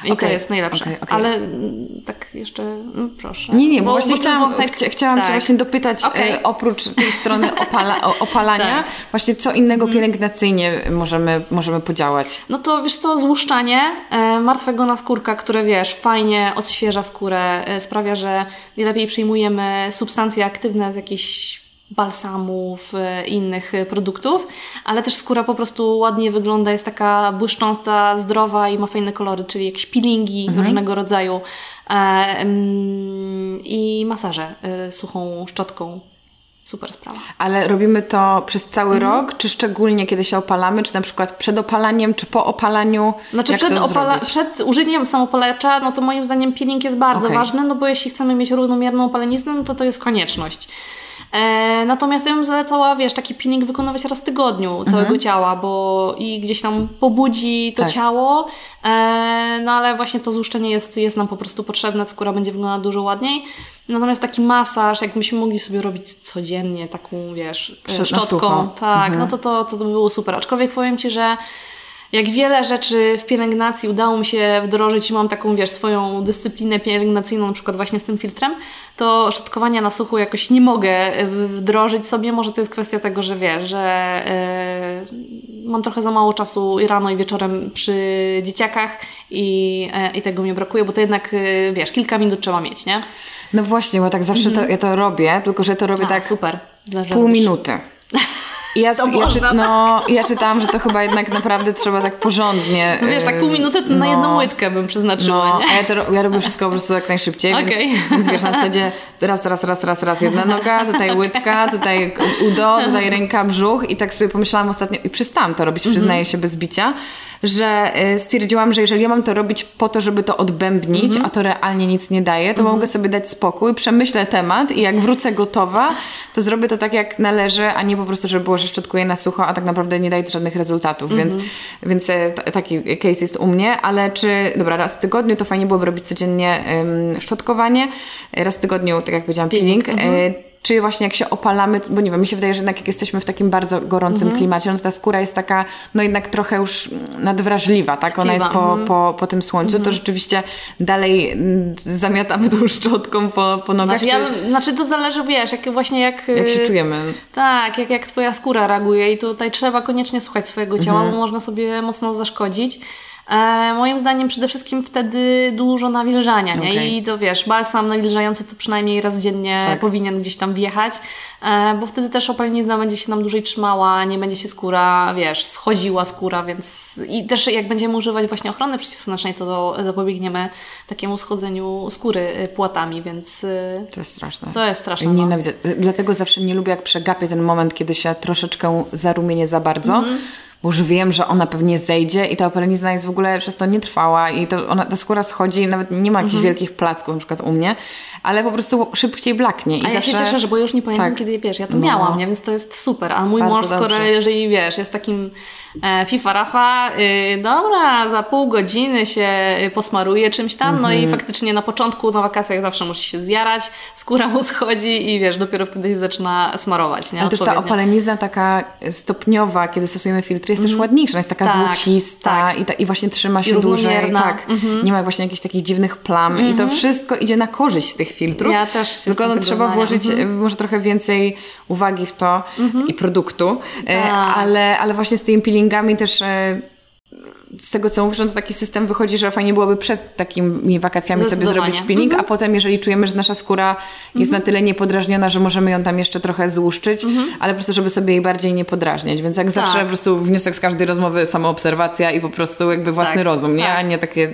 I okay, to jest najlepsze. Okay, okay. Ale mm, tak jeszcze, no proszę. Nie, nie, bo, bo właśnie bo chciałam, wątek... chcia, chciałam tak. Cię właśnie dopytać e, oprócz tej strony [laughs] opala, o, opalania, tak. właśnie co innego mm. pielęgnacyjnie możemy, możemy podziałać? No to wiesz co, złuszczanie e, martwego naskórka, które wiesz, fajnie odświeża skórę, e, sprawia, że lepiej przyjmujemy substancje aktywne z jakichś balsamów, e, innych e, produktów, ale też skóra po prostu ładnie wygląda, jest taka błyszcząca, zdrowa i ma fajne kolory, czyli jakieś peelingi mhm. różnego rodzaju e, mm, i masaże suchą szczotką. Super sprawa. Ale robimy to przez cały mhm. rok, czy szczególnie kiedy się opalamy, czy na przykład przed opalaniem, czy po opalaniu? Znaczy przed, opala- przed użyciem samopalacza, no to moim zdaniem peeling jest bardzo okay. ważny, no bo jeśli chcemy mieć równomierną opaleniznę, no to to jest konieczność. E, natomiast ja bym zalecała, wiesz, taki peeling wykonywać raz w tygodniu całego mhm. ciała, bo i gdzieś tam pobudzi to tak. ciało, e, no ale właśnie to złuszczenie jest, jest nam po prostu potrzebne, skóra będzie wyglądała dużo ładniej. Natomiast taki masaż, jakbyśmy mogli sobie robić codziennie, taką, wiesz, szczotką, tak, mhm. no to, to, to by było super. Aczkolwiek powiem Ci, że jak wiele rzeczy w pielęgnacji udało mi się wdrożyć i mam taką, wiesz, swoją dyscyplinę pielęgnacyjną, na przykład właśnie z tym filtrem, to szczotkowania na suchu jakoś nie mogę wdrożyć sobie. Może to jest kwestia tego, że wiesz, że yy, mam trochę za mało czasu i rano i wieczorem przy dzieciakach i, yy, i tego mi brakuje, bo to jednak, yy, wiesz, kilka minut trzeba mieć, nie? No właśnie, bo tak zawsze to, mhm. ja to robię, tylko że to robię A, tak super. pół minuty. [laughs] Ja, ja, czy, no, ja czytałam, że to chyba jednak naprawdę trzeba tak porządnie. No wiesz, tak pół minuty to no, na jedną łydkę bym przeznaczyła, no, nie? A ja, to, ja robię wszystko po prostu jak najszybciej, [laughs] okay. więc, więc wiesz, na zasadzie raz, raz, raz, raz, raz, jedna noga, tutaj łydka, tutaj udo, tutaj ręka, brzuch i tak sobie pomyślałam ostatnio i przestałam to robić, przyznaję się bez bicia, że y, stwierdziłam, że jeżeli ja mam to robić po to, żeby to odbębnić, -hmm. a to realnie nic nie daje, to -hmm. mogę sobie dać spokój, przemyślę temat i jak wrócę gotowa, to zrobię to tak jak należy, a nie po prostu, żeby było, że szczotkuję na sucho, a tak naprawdę nie daje to żadnych rezultatów, więc, więc e, taki case jest u mnie, ale czy, dobra, raz w tygodniu to fajnie byłoby robić codziennie um, szczotkowanie, raz w tygodniu, tak jak powiedziałam, peeling, peeling. Mhm czy właśnie jak się opalamy, bo nie wiem, mi się wydaje, że jednak jak jesteśmy w takim bardzo gorącym mhm. klimacie, no to ta skóra jest taka, no jednak trochę już nadwrażliwa, tak? Ona jest po, po, po tym słońcu, to mhm. rzeczywiście dalej mm, zamiatamy tą szczotką po, po nogach. Znaczy, ja, znaczy to zależy, wiesz, jak właśnie jak... Jak się czujemy. Tak, jak, jak twoja skóra reaguje i tutaj trzeba koniecznie słuchać swojego ciała, mhm. bo można sobie mocno zaszkodzić. E, moim zdaniem przede wszystkim wtedy dużo nawilżania, nie? Okay. I to wiesz, balsam nawilżający to przynajmniej raz dziennie tak. powinien gdzieś tam wjechać, e, bo wtedy też opalenizna będzie się nam dłużej trzymała, nie będzie się skóra, wiesz, schodziła skóra, więc i też jak będziemy używać właśnie ochrony przeciwsłonecznej, to zapobiegniemy takiemu schodzeniu skóry y, płatami, więc... Y, to jest straszne. To jest straszne. Nienawidzę. No. Dlatego zawsze nie lubię, jak przegapię ten moment, kiedy się troszeczkę zarumienię za bardzo, mm -hmm bo już wiem, że ona pewnie zejdzie i ta operenizna jest w ogóle przez to nietrwała i to ona, ta skóra schodzi, nawet nie ma jakichś mhm. wielkich placków, na przykład u mnie, ale po prostu szybciej blaknie. I a zawsze... ja się cieszę, że bo już nie pamiętam, tak. kiedy, wiesz, ja to no. miałam, nie? więc to jest super, a mój Bardzo mąż, skoro, dobrze. jeżeli, wiesz, jest takim e, FIFA Rafa, y, dobra, za pół godziny się posmaruje czymś tam, -hmm. no i mhm. faktycznie na początku, na wakacjach zawsze musi się zjarać, skóra mu [laughs] schodzi i wiesz, dopiero wtedy się zaczyna smarować, nie? Ale też ta opalenizna taka stopniowa, kiedy stosujemy filtry, jest też ładniejsza, ona jest taka Tak, złocista tak. I, ta, i właśnie trzyma się dłużej. równomierna. Tak. Nie ma właśnie jakichś takich dziwnych plam i to wszystko idzie na korzyść tych filtrów. Ja też się Tylko no, trzeba włożyć e, może trochę więcej uwagi w to i produktu, e, Tak. ale, ale właśnie z tymi peelingami też e, z tego co mówisz, no to taki system wychodzi, że fajnie byłoby przed takimi wakacjami sobie zrobić peeling, a potem jeżeli czujemy, że nasza skóra jest na tyle niepodrażniona, że możemy ją tam jeszcze trochę złuszczyć, ale po prostu, żeby sobie jej bardziej nie podrażniać. Więc jak zawsze po prostu wniosek z każdej rozmowy samoobserwacja i po prostu jakby własny Tak, rozum, nie? tak. A nie takie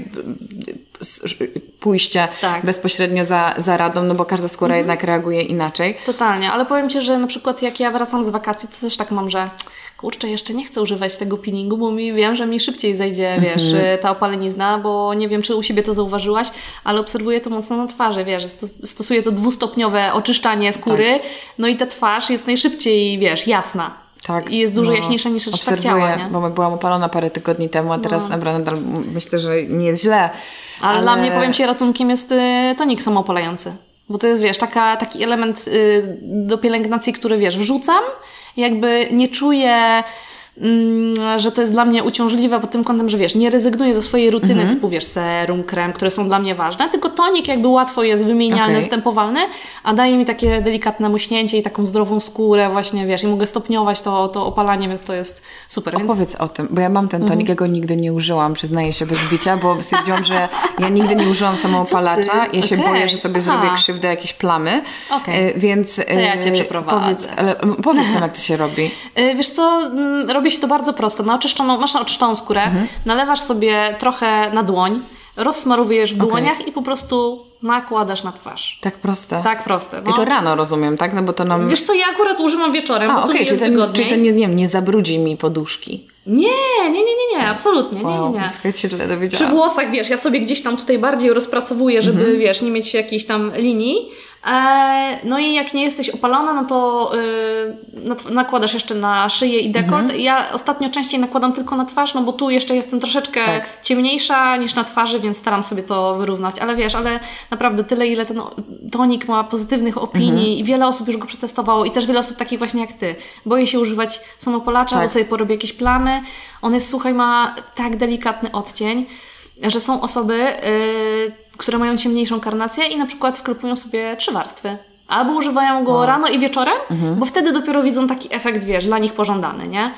pójście Tak. bezpośrednio za, za radą, no bo każda skóra jednak reaguje inaczej. Totalnie, ale powiem Ci, że na przykład jak ja wracam z wakacji, to też tak mam, że kurczę, jeszcze nie chcę używać tego peelingu, bo mi wiem, że mi szybciej zejdzie, wiesz, Mhm. ta opalenizna, bo nie wiem, czy u siebie to zauważyłaś, ale obserwuję to mocno na twarzy, wiesz, sto- stosuję to dwustopniowe oczyszczanie skóry, no i ta twarz jest najszybciej, wiesz, jasna. Tak. I jest dużo no, jaśniejsza niż obserwuję, ciała, nie? No. bo byłam opalona parę tygodni temu, a teraz naprawdę nadal myślę, że nie jest źle. Ale, dla mnie, powiem Ci, ratunkiem jest y, tonik samoopalający. Bo to jest, wiesz, taka, taki element y, do pielęgnacji, który, wiesz, wrzucam, jakby nie czuję, że to jest dla mnie uciążliwe pod tym kątem, że wiesz, nie rezygnuję ze swojej rutyny, Mhm. typu, wiesz, serum, krem, które są dla mnie ważne, tylko tonik jakby łatwo jest wymienialny, Okej. zstępowalny, a daje mi takie delikatne muśnięcie i taką zdrową skórę właśnie, wiesz, i mogę stopniować to, to opalanie, więc to jest super. Więc... Opowiedz o tym, bo ja mam ten Mhm. tonik, ja go nigdy nie użyłam, przyznaję się bez bicia, bo stwierdziłam, że ja nigdy nie użyłam samoopalacza. Ja się Okej. boję, że sobie Aha. zrobię krzywdę, jakieś plamy. Okej. E, Więc To ja cię e, przeprowadzę. Powiedz, ale, powiedz nam, jak to się robi. Y, [laughs] Wiesz co, mm, robi się to bardzo prosto. Na oczyszczoną, masz na oczyszczoną skórę, Mhm. nalewasz sobie trochę na dłoń, rozsmarowujesz w dłoniach i po prostu nakładasz na twarz. Tak proste. Tak proste. No. I to rano rozumiem, tak? No bo to nam... Wiesz co, ja akurat używam wieczorem, A, bo tu okej, mi czyli, jest to, nie- wygodniej. czyli to nie, nie, nie zabrudzi mi poduszki. Nie, nie, nie, nie, nie, absolutnie, nie, nie, nie. Się źle Przy włosach, wiesz, ja sobie gdzieś tam tutaj bardziej rozpracowuję, żeby, Mhm. wiesz, nie mieć jakiejś tam linii. E, no i jak nie jesteś opalona, no to y, nakładasz jeszcze na szyję i dekolt. Mhm. Ja ostatnio częściej nakładam tylko na twarz, no bo tu jeszcze jestem troszeczkę Tak. ciemniejsza niż na twarzy, więc staram sobie to wyrównać. Ale wiesz, ale naprawdę tyle, ile ten tonik ma pozytywnych opinii Mhm. i wiele osób już go przetestowało i też wiele osób takich właśnie jak ty. Boję się używać samopolacza, Tak. bo sobie porobię jakieś plamy. On jest, słuchaj, ma tak delikatny odcień, że są osoby, yy, które mają ciemniejszą karnację i na przykład wklepują sobie trzy warstwy. Albo używają go rano i wieczorem, bo wtedy dopiero widzą taki efekt, wiesz, dla nich pożądany, nie?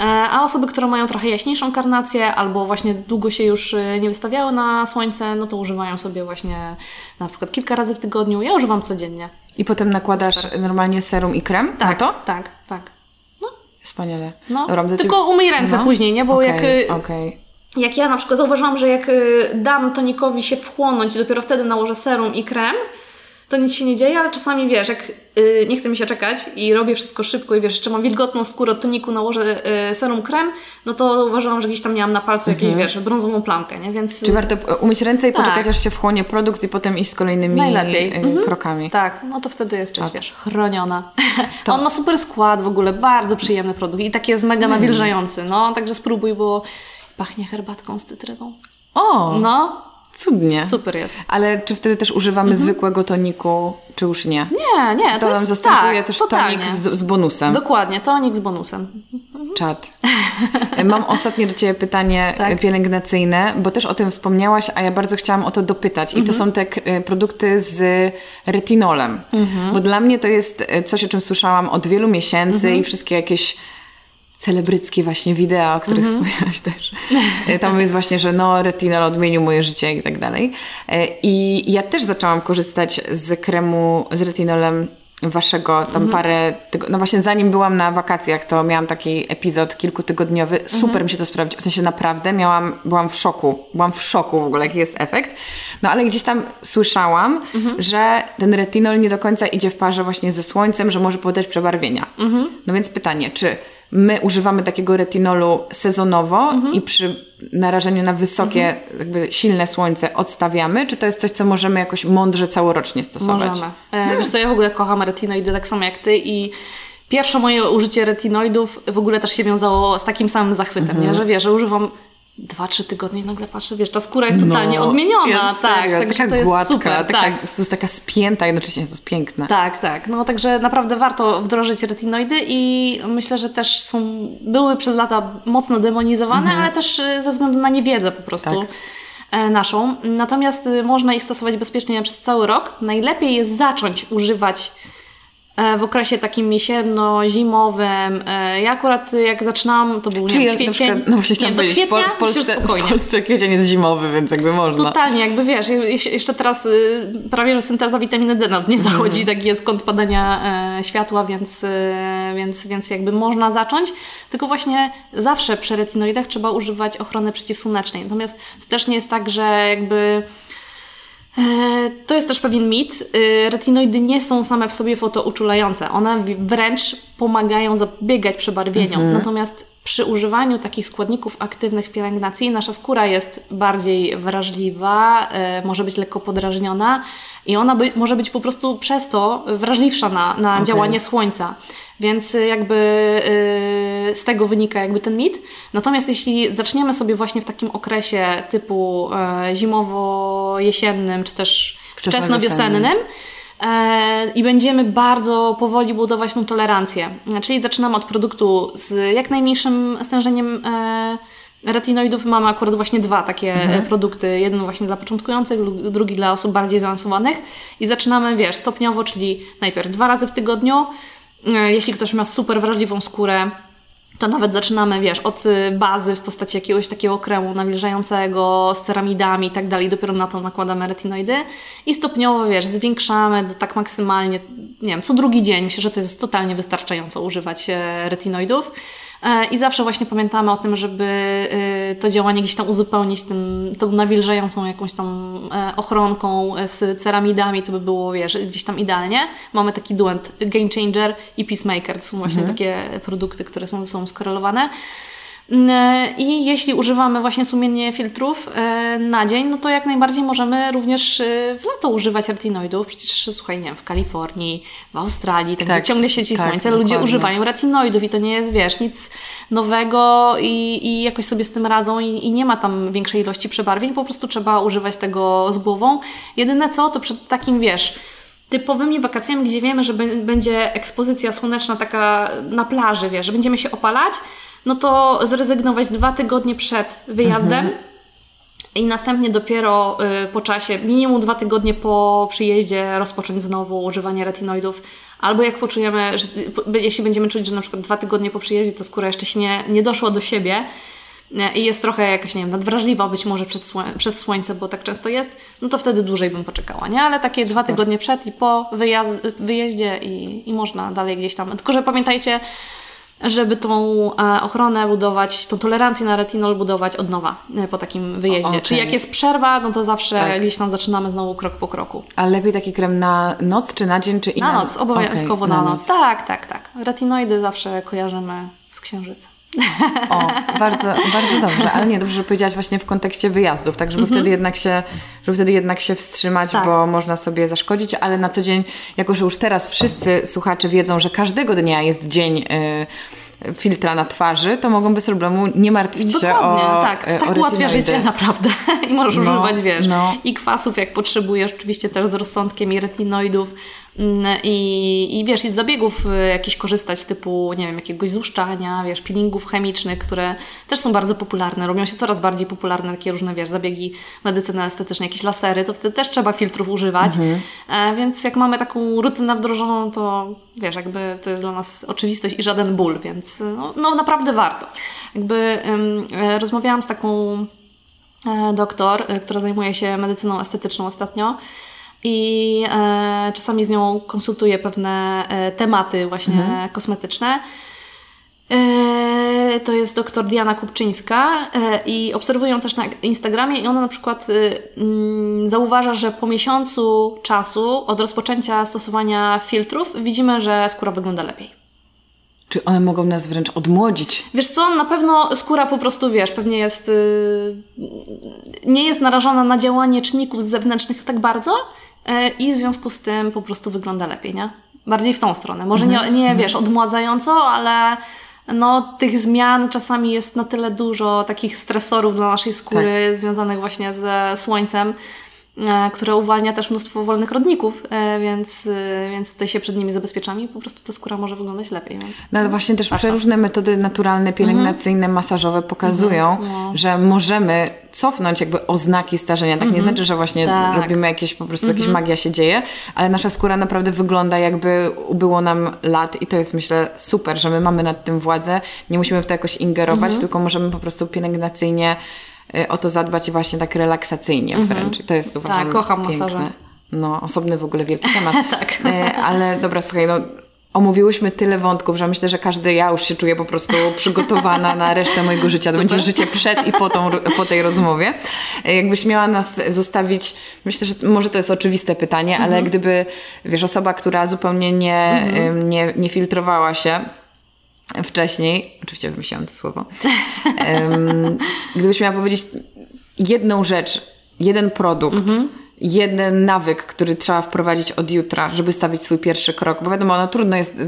E, A osoby, które mają trochę jaśniejszą karnację, albo właśnie długo się już y, nie wystawiały na słońce, no to używają sobie właśnie na przykład kilka razy w tygodniu. Ja używam codziennie. I potem nakładasz normalnie serum i krem na to? Tak, tak. Wspaniale. No. Dobra, to Tylko umyj ręce No. później, nie? Bo Okej, jak y, Okej. Jak ja na przykład zauważyłam, że jak y, dam tonikowi się wchłonąć, dopiero wtedy nałożę serum i krem, to nic się nie dzieje, ale czasami wiesz, jak y, nie chce mi się czekać i robię wszystko szybko i wiesz, jeszcze mam wilgotną skórę od toniku, nałożę y, serum krem, no to uważałam, że gdzieś tam miałam na palcu jakieś, wiesz, brązową plamkę, nie? Więc... Czy warto umyć ręce i Tak. poczekać, aż się wchłonie produkt i potem iść z kolejnymi Najlepiej. Mhm. krokami? Tak, no to wtedy jesteś, wiesz, chroniona. [laughs] On ma super skład w ogóle, bardzo przyjemny produkt i taki jest mega Mm. nawilżający, no, także spróbuj, bo pachnie herbatką z cytryną. O, No, cudnie. super jest. Ale czy wtedy też używamy zwykłego toniku, czy już nie? Nie, nie, To, to, nam zastępuje tak, też totalnie. tonik z, z bonusem. Dokładnie, tonik z bonusem. Czad. Mam ostatnie do Ciebie pytanie Tak. e, pielęgnacyjne, bo też o tym wspomniałaś, a ja bardzo chciałam o to dopytać. I to są te e, produkty z retinolem. Bo dla mnie to jest e, coś, o czym słyszałam od wielu miesięcy i wszystkie jakieś celebryckie właśnie wideo, o których wspomniałaś też. E, Tam jest właśnie, że no retinol odmienił moje życie i tak dalej. E, I ja też zaczęłam korzystać z kremu z retinolem waszego. Tam parę, tygo- no właśnie zanim byłam na wakacjach, to miałam taki epizod kilkutygodniowy, super mi się to sprawdziło, w sensie naprawdę miałam, byłam w szoku, byłam w szoku w ogóle, jaki jest efekt, no ale gdzieś tam słyszałam, że ten retinol nie do końca idzie w parze właśnie ze słońcem, że może powodować przebarwienia. No więc pytanie, czy my używamy takiego retinolu sezonowo i przy narażeniu na wysokie, jakby silne słońce odstawiamy, czy to jest coś, co możemy jakoś mądrze całorocznie stosować? Możemy. E, Wiesz co, ja w ogóle kocham retinoidy tak samo jak ty i pierwsze moje użycie retinoidów w ogóle też się wiązało z takim samym zachwytem, nie? że wiesz, że używam dwa, trzy tygodnie i nagle patrzę, wiesz, ta skóra jest totalnie no, odmieniona. Jest, tak, serio, także taka to jest gładka, super. Taka, tak. jest taka spięta, jednocześnie jest piękna. Tak, tak. No także naprawdę warto wdrożyć retinoidy i myślę, że też są, były przez lata mocno demonizowane, mhm. ale też y, ze względu na niewiedzę po prostu. Tak e, naszą. Natomiast y, można ich stosować bezpiecznie przez cały rok. Najlepiej jest zacząć używać w okresie takim jesienno-zimowym. E, ja akurat jak zaczynałam, to był Czyli nie, kwiecień. Przykład, no właśnie chciałam powiedzieć, kwietnia, w, Polsce, w Polsce kwiecień jest zimowy, więc jakby można. Totalnie, jakby wiesz, jeszcze teraz y, prawie, że synteza witaminy D nawet nie mhm. zachodzi, mm. taki jest kąt padania e, światła, więc, więc, więc jakby można zacząć. Tylko właśnie zawsze przy retinoidach trzeba używać ochrony przeciwsłonecznej. Natomiast to też nie jest tak, że jakby E, to jest też pewien mit. E, retinoidy nie są same w sobie fotouczulające. One wręcz pomagają zapobiegać przebarwieniom. Mhm. Natomiast przy używaniu takich składników aktywnych w pielęgnacji nasza skóra jest bardziej wrażliwa, e, może być lekko podrażniona i ona by, może być po prostu przez to wrażliwsza na, na okay. działanie słońca. Więc y, jakby y, z tego wynika jakby ten mit. Natomiast jeśli zaczniemy sobie właśnie w takim okresie typu e, zimowo-jesiennym, czy też wczesno-wiosennym, e, i będziemy bardzo powoli budować tą tolerancję. Czyli zaczynamy od produktu z jak najmniejszym stężeniem e, retinoidów. Mamy akurat właśnie dwa takie mhm. produkty. Jeden właśnie dla początkujących, drugi dla osób bardziej zaawansowanych. I zaczynamy, wiesz, stopniowo, czyli najpierw dwa razy w tygodniu, E, jeśli ktoś ma super wrażliwą skórę, to nawet zaczynamy, wiesz, od y, bazy w postaci jakiegoś takiego kremu nawilżającego z ceramidami i tak dalej, dopiero na to nakładamy retinoidy i stopniowo, wiesz, zwiększamy do tak maksymalnie, nie wiem, co drugi dzień. Myślę, że to jest totalnie wystarczająco używać e, retinoidów. E, I zawsze właśnie pamiętamy o tym, żeby e, to działanie gdzieś tam uzupełnić tym, tą nawilżającą jakąś tam e, ochronką z ceramidami, to by było, wiesz, gdzieś tam idealnie. Mamy taki duet Game Changer i Peacemaker, to są właśnie mhm. takie produkty, które są ze sobą skorelowane. I jeśli używamy właśnie sumiennie filtrów e, na dzień, no to jak najbardziej możemy również e, w lato używać retinoidów. Przecież słuchaj, nie wiem, w Kalifornii, w Australii, tam tak, gdzie ciągle sieci tak, słońca, ludzie używają retinoidów i to nie jest, wiesz, nic nowego i, i jakoś sobie z tym radzą i, i nie ma tam większej ilości przebarwień, po prostu trzeba używać tego z głową. Jedyne co, to przed takim, wiesz, typowymi wakacjami, gdzie wiemy, że będzie ekspozycja słoneczna taka na plaży, wiesz, że będziemy się opalać, no to zrezygnować dwa tygodnie przed wyjazdem. Mhm. I następnie dopiero y, po czasie, minimum dwa tygodnie po przyjeździe, rozpocząć znowu używanie retinoidów. Albo jak poczujemy, że, jeśli będziemy czuć, że na przykład dwa tygodnie po przyjeździe ta skóra jeszcze się nie, nie doszła do siebie y, i jest trochę jakaś, nie wiem, nadwrażliwa być może przez słońce, bo tak często jest, no to wtedy dłużej bym poczekała, nie? Ale takie dwa tygodnie przed i po wyjazd, wyjeździe i, i można dalej gdzieś tam. Tylko, że pamiętajcie, żeby tą e, ochronę budować, tą tolerancję na retinol budować od nowa e, po takim wyjeździe. Okay. Czyli jak jest przerwa, no to zawsze tak. gdzieś tam zaczynamy znowu krok po kroku. A lepiej taki krem na noc, czy na dzień, czy i na, na noc? obowiązkowo okay, na, na noc. noc. Tak, tak, tak. Retinoidy zawsze kojarzymy z księżyca. O, bardzo, bardzo dobrze, ale nie, dobrze, że powiedziałaś właśnie w kontekście wyjazdów, tak, żeby mhm. wtedy jednak się, żeby wtedy jednak się wstrzymać, tak. bo można sobie zaszkodzić, ale na co dzień, jako że już teraz wszyscy słuchacze wiedzą, że każdego dnia jest dzień yy, filtra na twarzy, to mogą bez problemu nie martwić Dokładnie, się o tak. To tak ułatwia życie naprawdę. [laughs] I możesz no, używać, wiesz, no. i kwasów jak potrzebujesz, oczywiście też z rozsądkiem i retinoidów, I, I wiesz, z zabiegów y, jakichś korzystać, typu, nie wiem, jakiegoś złuszczania, wiesz, peelingów chemicznych, które też są bardzo popularne. Robią się coraz bardziej popularne takie różne, wiesz, zabiegi medycyny estetycznej, jakieś lasery, to wtedy też trzeba filtrów używać. Mhm. E, więc jak mamy taką rutynę wdrożoną, to wiesz, jakby to jest dla nas oczywistość i żaden ból, więc no, no naprawdę warto. Jakby um, rozmawiałam z taką e, doktor, e, która zajmuje się medycyną estetyczną ostatnio i e, czasami z nią konsultuję pewne e, tematy właśnie mhm. kosmetyczne. E, to jest doktor Diana Kupczyńska e, i obserwuję ją też na Instagramie i ona na przykład mm, zauważa, że po miesiącu czasu od rozpoczęcia stosowania filtrów widzimy, że skóra wygląda lepiej. Czy one mogą nas wręcz odmłodzić? Wiesz co, na pewno skóra po prostu, wiesz, pewnie jest... Yy, nie jest narażona na działanie czynników zewnętrznych tak bardzo, i w związku z tym po prostu wygląda lepiej, nie? Bardziej w tą stronę. Może nie, mhm. nie mhm. wiesz, odmładzająco, ale, no, tych zmian czasami jest na tyle dużo takich stresorów dla naszej skóry tak. związanych właśnie ze słońcem, E, które uwalnia też mnóstwo wolnych rodników, e, więc, e, więc tutaj się przed nimi zabezpieczamy i po prostu ta skóra może wyglądać lepiej. Więc no ale właśnie też przeróżne metody naturalne, pielęgnacyjne, mhm. masażowe pokazują, mhm. no. że możemy cofnąć jakby oznaki starzenia. Tak nie mhm. znaczy, że właśnie tak. robimy jakieś, po prostu jakaś magia się dzieje, ale nasza skóra naprawdę wygląda jakby ubyło nam lat i to jest myślę super, że my mamy nad tym władzę, nie musimy w to jakoś ingerować, tylko możemy po prostu pielęgnacyjnie o to zadbać właśnie tak relaksacyjnie mm -hmm. wręcz. to jest uważam Tak, kocham piękne. masaże. No, osobny w ogóle wielki temat. [laughs] tak. Y, ale dobra, słuchaj, no omówiłyśmy tyle wątków, że myślę, że każdy, ja już się czuję po prostu przygotowana na resztę mojego życia. To będzie życie przed i po, tą, po tej rozmowie. Y, jakbyś miała nas zostawić, myślę, że może to jest oczywiste pytanie, ale mhm. gdyby, wiesz, osoba, która zupełnie nie, mhm. nie, nie filtrowała się, wcześniej, oczywiście wymyśliłam to słowo, um, gdybyś miała powiedzieć jedną rzecz, jeden produkt, mhm. jeden nawyk, który trzeba wprowadzić od jutra, żeby stawić swój pierwszy krok, bo wiadomo, no trudno jest y,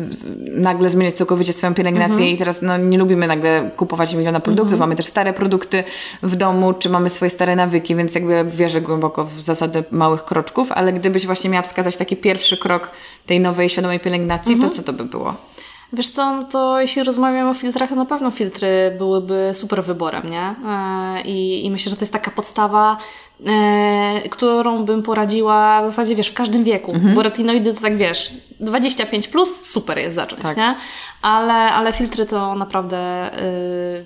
nagle zmieniać całkowicie swoją pielęgnację mhm. i teraz no, nie lubimy nagle kupować miliona produktów, mhm. mamy też stare produkty w domu, czy mamy swoje stare nawyki, więc jakby wierzę głęboko w zasadę małych kroczków, ale gdybyś właśnie miała wskazać taki pierwszy krok tej nowej, świadomej pielęgnacji, to co to by było? Wiesz co, no to jeśli rozmawiamy o filtrach, na pewno filtry byłyby super wyborem, nie? E, I, i myślę, że to jest taka podstawa, e, którą bym poradziła w zasadzie, wiesz, w każdym wieku. Mhm. Bo retinoidy to tak, wiesz, 25 plus, super jest zacząć, tak. nie? Ale, ale filtry to naprawdę...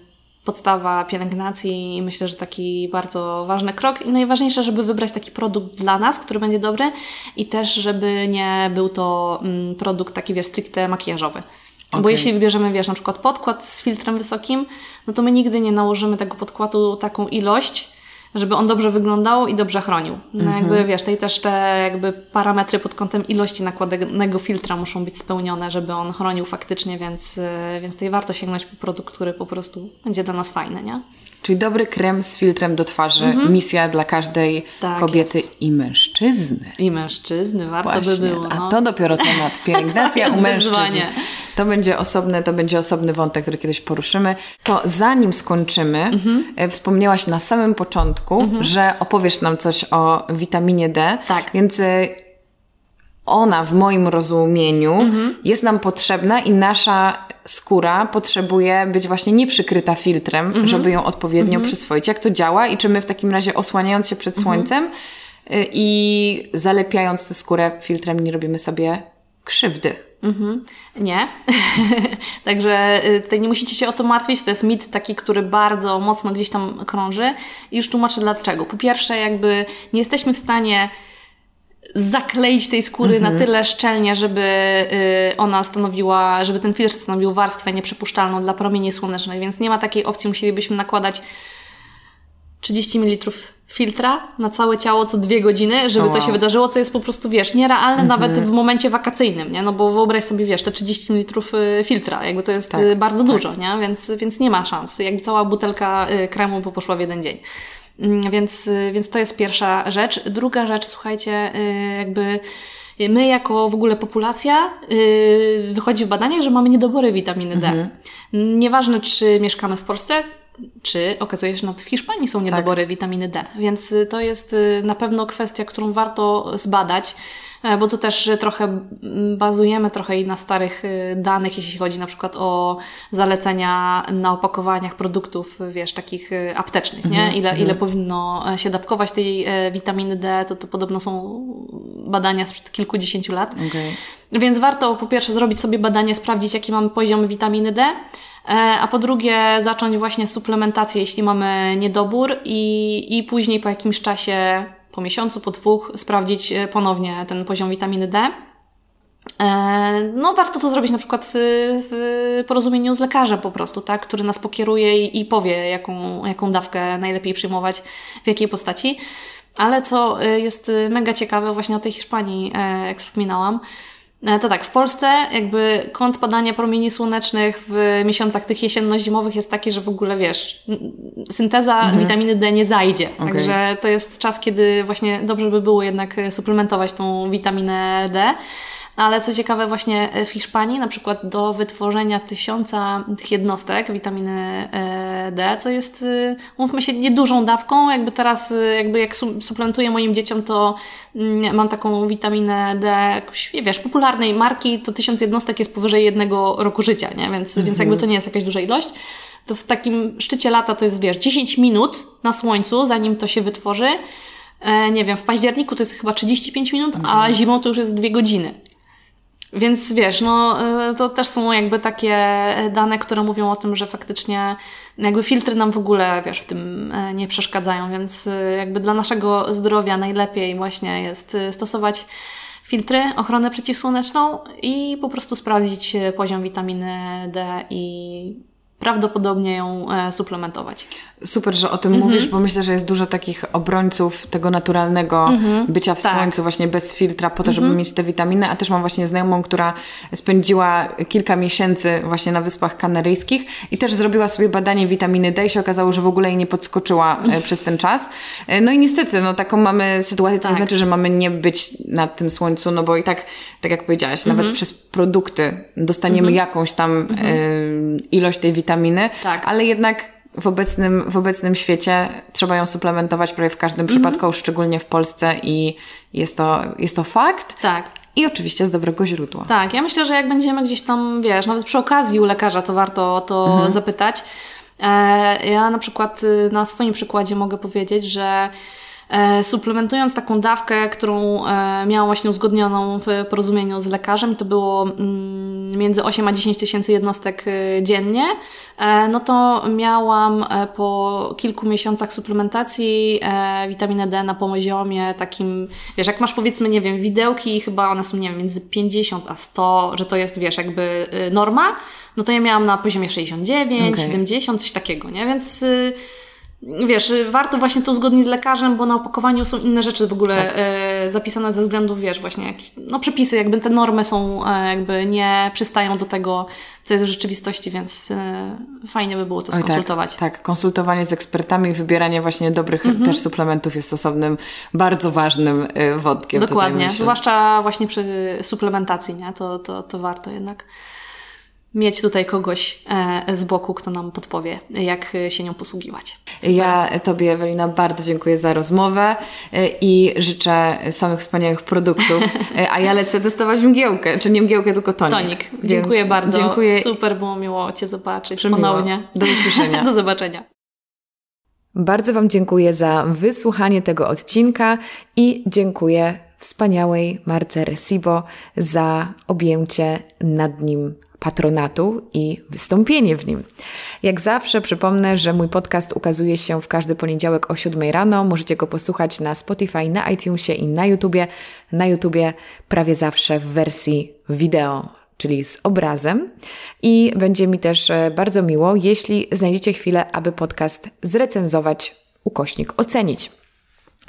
Y, podstawa pielęgnacji i myślę, że taki bardzo ważny krok i najważniejsze, żeby wybrać taki produkt dla nas, który będzie dobry i też, żeby nie był to mm, produkt taki, wiesz, stricte makijażowy. Okay. Bo jeśli wybierzemy, wiesz, na przykład podkład z filtrem wysokim, no to my nigdy nie nałożymy tego podkładu taką ilość, żeby on dobrze wyglądał i dobrze chronił. No mm -hmm. jakby, wiesz, tutaj też te jakby parametry pod kątem ilości nakładanego filtra muszą być spełnione, żeby on chronił faktycznie, więc, więc tutaj warto sięgnąć po produkt, który po prostu będzie dla nas fajny, nie? Czyli dobry krem z filtrem do twarzy. Mhm. Misja dla każdej tak kobiety jest. i mężczyzny. I mężczyzny, warto Właśnie. by było. No. A to dopiero temat. [laughs] Pielęgnacja u mężczyzn. Wyzwanie. To będzie osobny, to będzie osobny wątek, który kiedyś poruszymy. To zanim skończymy, mhm. E, wspomniałaś na samym początku, mhm. że opowiesz nam coś o witaminie D. Tak. Więc e, ona w moim rozumieniu mhm. jest nam potrzebna i nasza skóra potrzebuje być właśnie nieprzykryta filtrem, mhm. żeby ją odpowiednio mhm. przyswoić. Jak to działa i czy my w takim razie osłaniając się przed mhm. słońcem y, i zalepiając tę skórę filtrem nie robimy sobie krzywdy? Mhm. Nie. [laughs] Także y, tutaj nie musicie się o to martwić. To jest mit taki, który bardzo mocno gdzieś tam krąży. I już tłumaczę dlaczego. Po pierwsze, jakby nie jesteśmy w stanie zakleić tej skóry mhm. na tyle szczelnie, żeby y, ona stanowiła, żeby ten filtr stanowił warstwę nieprzepuszczalną dla promieni słonecznych, więc nie ma takiej opcji, musielibyśmy nakładać 30 ml filtra na całe ciało co dwie godziny, żeby wow. to się wydarzyło, co jest po prostu, wiesz, nierealne mhm. nawet w momencie wakacyjnym, nie? No bo wyobraź sobie, wiesz, te 30 ml y, filtra, jakby to jest tak, y, bardzo tak. dużo, nie? Więc, więc nie ma szans. Jakby cała butelka kremu poszła w jeden dzień. Mm, więc, y, więc to jest pierwsza rzecz. Druga rzecz, słuchajcie, y, jakby my jako w ogóle populacja y, wychodzi w badaniach, że mamy niedobory witaminy D. Mhm. Nieważne, czy mieszkamy w Polsce, czy okazuje się, że nawet w Hiszpanii są niedobory tak. witaminy D. Więc to jest na pewno kwestia, którą warto zbadać. E, bo tu też trochę bazujemy trochę i na starych y, danych, jeśli chodzi na przykład o zalecenia na opakowaniach produktów, wiesz, takich y, aptecznych, nie? Mhm, ile, ile mhm. powinno e, się dawkować tej e, witaminy D, to, to podobno są badania sprzed kilkudziesięciu lat. Okay. Więc warto po pierwsze zrobić sobie badanie, sprawdzić jaki mamy poziom witaminy D, a po drugie zacząć właśnie suplementację, jeśli mamy niedobór i, i później po jakimś czasie po miesiącu, po dwóch sprawdzić e, ponownie ten poziom witaminy D. E, no, warto to zrobić na przykład w porozumieniu z lekarzem po prostu, tak, który nas pokieruje i, powie, jaką, jaką dawkę najlepiej przyjmować, w jakiej postaci. Ale co e, jest mega ciekawe, właśnie o tej Hiszpanii, jak wspominałam, E, to tak, w Polsce jakby kąt padania promieni słonecznych w miesiącach tych jesienno-zimowych jest taki, że w ogóle wiesz, synteza mhm. witaminy D nie zajdzie. Okay. Także to jest czas, kiedy właśnie dobrze by było jednak suplementować tą witaminę D. Ale co ciekawe, właśnie w Hiszpanii, na przykład do wytworzenia tysiąca tych jednostek witaminy D, co jest, mówmy się, niedużą dawką. Jakby teraz, jakby jak suplementuję moim dzieciom, to mm, mam taką witaminę D, jakoś, wiesz, popularnej marki, to tysiąc jednostek jest powyżej jednego roku życia, nie? Więc, mhm. więc jakby to nie jest jakaś duża ilość to w takim szczycie lata to jest, wiesz, 10 minut na słońcu, zanim to się wytworzy. E, nie wiem, w październiku to jest chyba 35 minut, mhm. a zimą to już jest 2 godziny. Więc wiesz, no e, to też są jakby takie dane, które mówią o tym, że faktycznie jakby filtry nam w ogóle, wiesz, w tym e, nie przeszkadzają, więc e, jakby dla naszego zdrowia najlepiej właśnie jest stosować filtry, ochronę przeciwsłoneczną i po prostu sprawdzić poziom witaminy D i prawdopodobnie ją e, suplementować. Super, że o tym -hmm. mówisz, bo myślę, że jest dużo takich obrońców tego naturalnego -hmm. bycia w tak. słońcu, właśnie bez filtra, po to, żeby -hmm. mieć te witaminy. A też mam właśnie znajomą, która spędziła kilka miesięcy właśnie na Wyspach Kanaryjskich i też zrobiła sobie badanie witaminy D i się okazało, że w ogóle jej nie podskoczyła e, przez ten czas. E, no i niestety, no taką mamy sytuację, to tak. nie znaczy, że mamy nie być na tym słońcu, no bo i tak, tak jak powiedziałaś, nawet mhm. przez produkty dostaniemy mhm. jakąś tam y, ilość tej witaminy, tak. ale jednak w obecnym, w obecnym świecie trzeba ją suplementować prawie w każdym mhm. przypadku, szczególnie w Polsce i jest to, jest to fakt. Tak. I oczywiście z dobrego źródła. Tak, ja myślę, że jak będziemy gdzieś tam, wiesz, nawet przy okazji u lekarza, to warto to mhm. zapytać. E, ja na przykład y, na swoim przykładzie mogę powiedzieć, że suplementując taką dawkę, którą e, miałam właśnie uzgodnioną w porozumieniu z lekarzem, to było mm, między 8 a 10 tysięcy jednostek e, dziennie, no to miałam po kilku miesiącach suplementacji witaminę D na poziomie takim, wiesz, jak masz powiedzmy, nie wiem, widełki, chyba one są, nie wiem, między 50 a 100, że to jest, wiesz, jakby norma, no to ja miałam na poziomie 69, okay. 70, coś takiego, nie? Więc y, wiesz, warto właśnie to uzgodnić z lekarzem, bo na opakowaniu są inne rzeczy w ogóle tak. e, zapisane ze względu, wiesz, właśnie jakieś, no przepisy, jakby te normy są, e, jakby nie przystają do tego, co jest w rzeczywistości, więc e, fajnie by było to skonsultować. Oj, tak, tak, konsultowanie z ekspertami, wybieranie właśnie dobrych mhm. też suplementów jest osobnym, bardzo ważnym e, wątkiem. Dokładnie, zwłaszcza właśnie przy suplementacji, nie? To, to, to warto jednak mieć tutaj kogoś e, z boku, kto nam podpowie, jak się nią posługiwać. Super. Ja Tobie, Ewelina, bardzo dziękuję za rozmowę e, i życzę samych wspaniałych produktów. [laughs] E, a ja lecę testować mgiełkę, czy nie mgiełkę, tylko tonik. Tonik. Dziękuję bardzo. Dziękuję. Super było miło Cię zobaczyć Przemiło. ponownie. Do usłyszenia. [laughs] Do zobaczenia. Bardzo Wam dziękuję za wysłuchanie tego odcinka i dziękuję wspaniałej Marce Resibo za objęcie nad nim patronatu i wystąpienie w nim. Jak zawsze przypomnę, że mój podcast ukazuje się w każdy poniedziałek o 7 rano. Możecie go posłuchać na Spotify, na iTunesie i na YouTubie. Na YouTubie prawie zawsze w wersji wideo, czyli z obrazem. I będzie mi też e, bardzo miło, jeśli znajdziecie chwilę, aby podcast zrecenzować, ukośnik ocenić.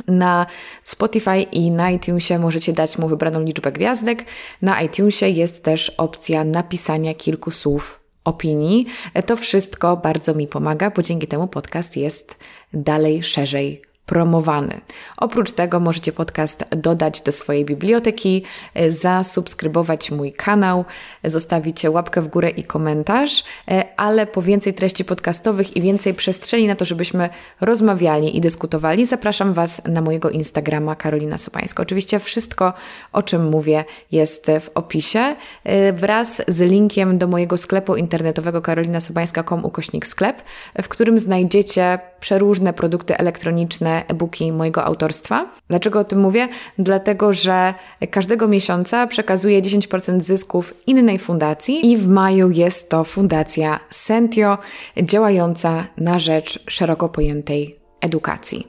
Na Spotify i na iTunesie możecie dać mu wybraną liczbę gwiazdek. Na iTunesie jest też opcja napisania kilku słów opinii. To wszystko bardzo mi pomaga, bo dzięki temu podcast jest dalej szerzej promowany. Oprócz tego możecie podcast dodać do swojej biblioteki, e, zasubskrybować mój kanał, zostawić łapkę w górę i komentarz, e, ale po więcej treści podcastowych i więcej przestrzeni na to, żebyśmy rozmawiali i dyskutowali, zapraszam Was na mojego Instagrama Karolina Sopańska. Oczywiście wszystko, o czym mówię, jest w opisie e, wraz z linkiem do mojego sklepu internetowego karolinasobańska.com ukośnik sklep, w którym znajdziecie przeróżne produkty elektroniczne, e-booki mojego autorstwa. Dlaczego o tym mówię? Dlatego, że każdego miesiąca przekazuję 10% zysków innej fundacji i w maju jest to fundacja Sentio, działająca na rzecz szeroko pojętej edukacji.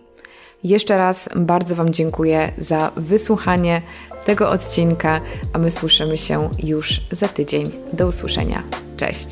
Jeszcze raz bardzo Wam dziękuję za wysłuchanie tego odcinka, a my słyszymy się już za tydzień. Do usłyszenia. Cześć.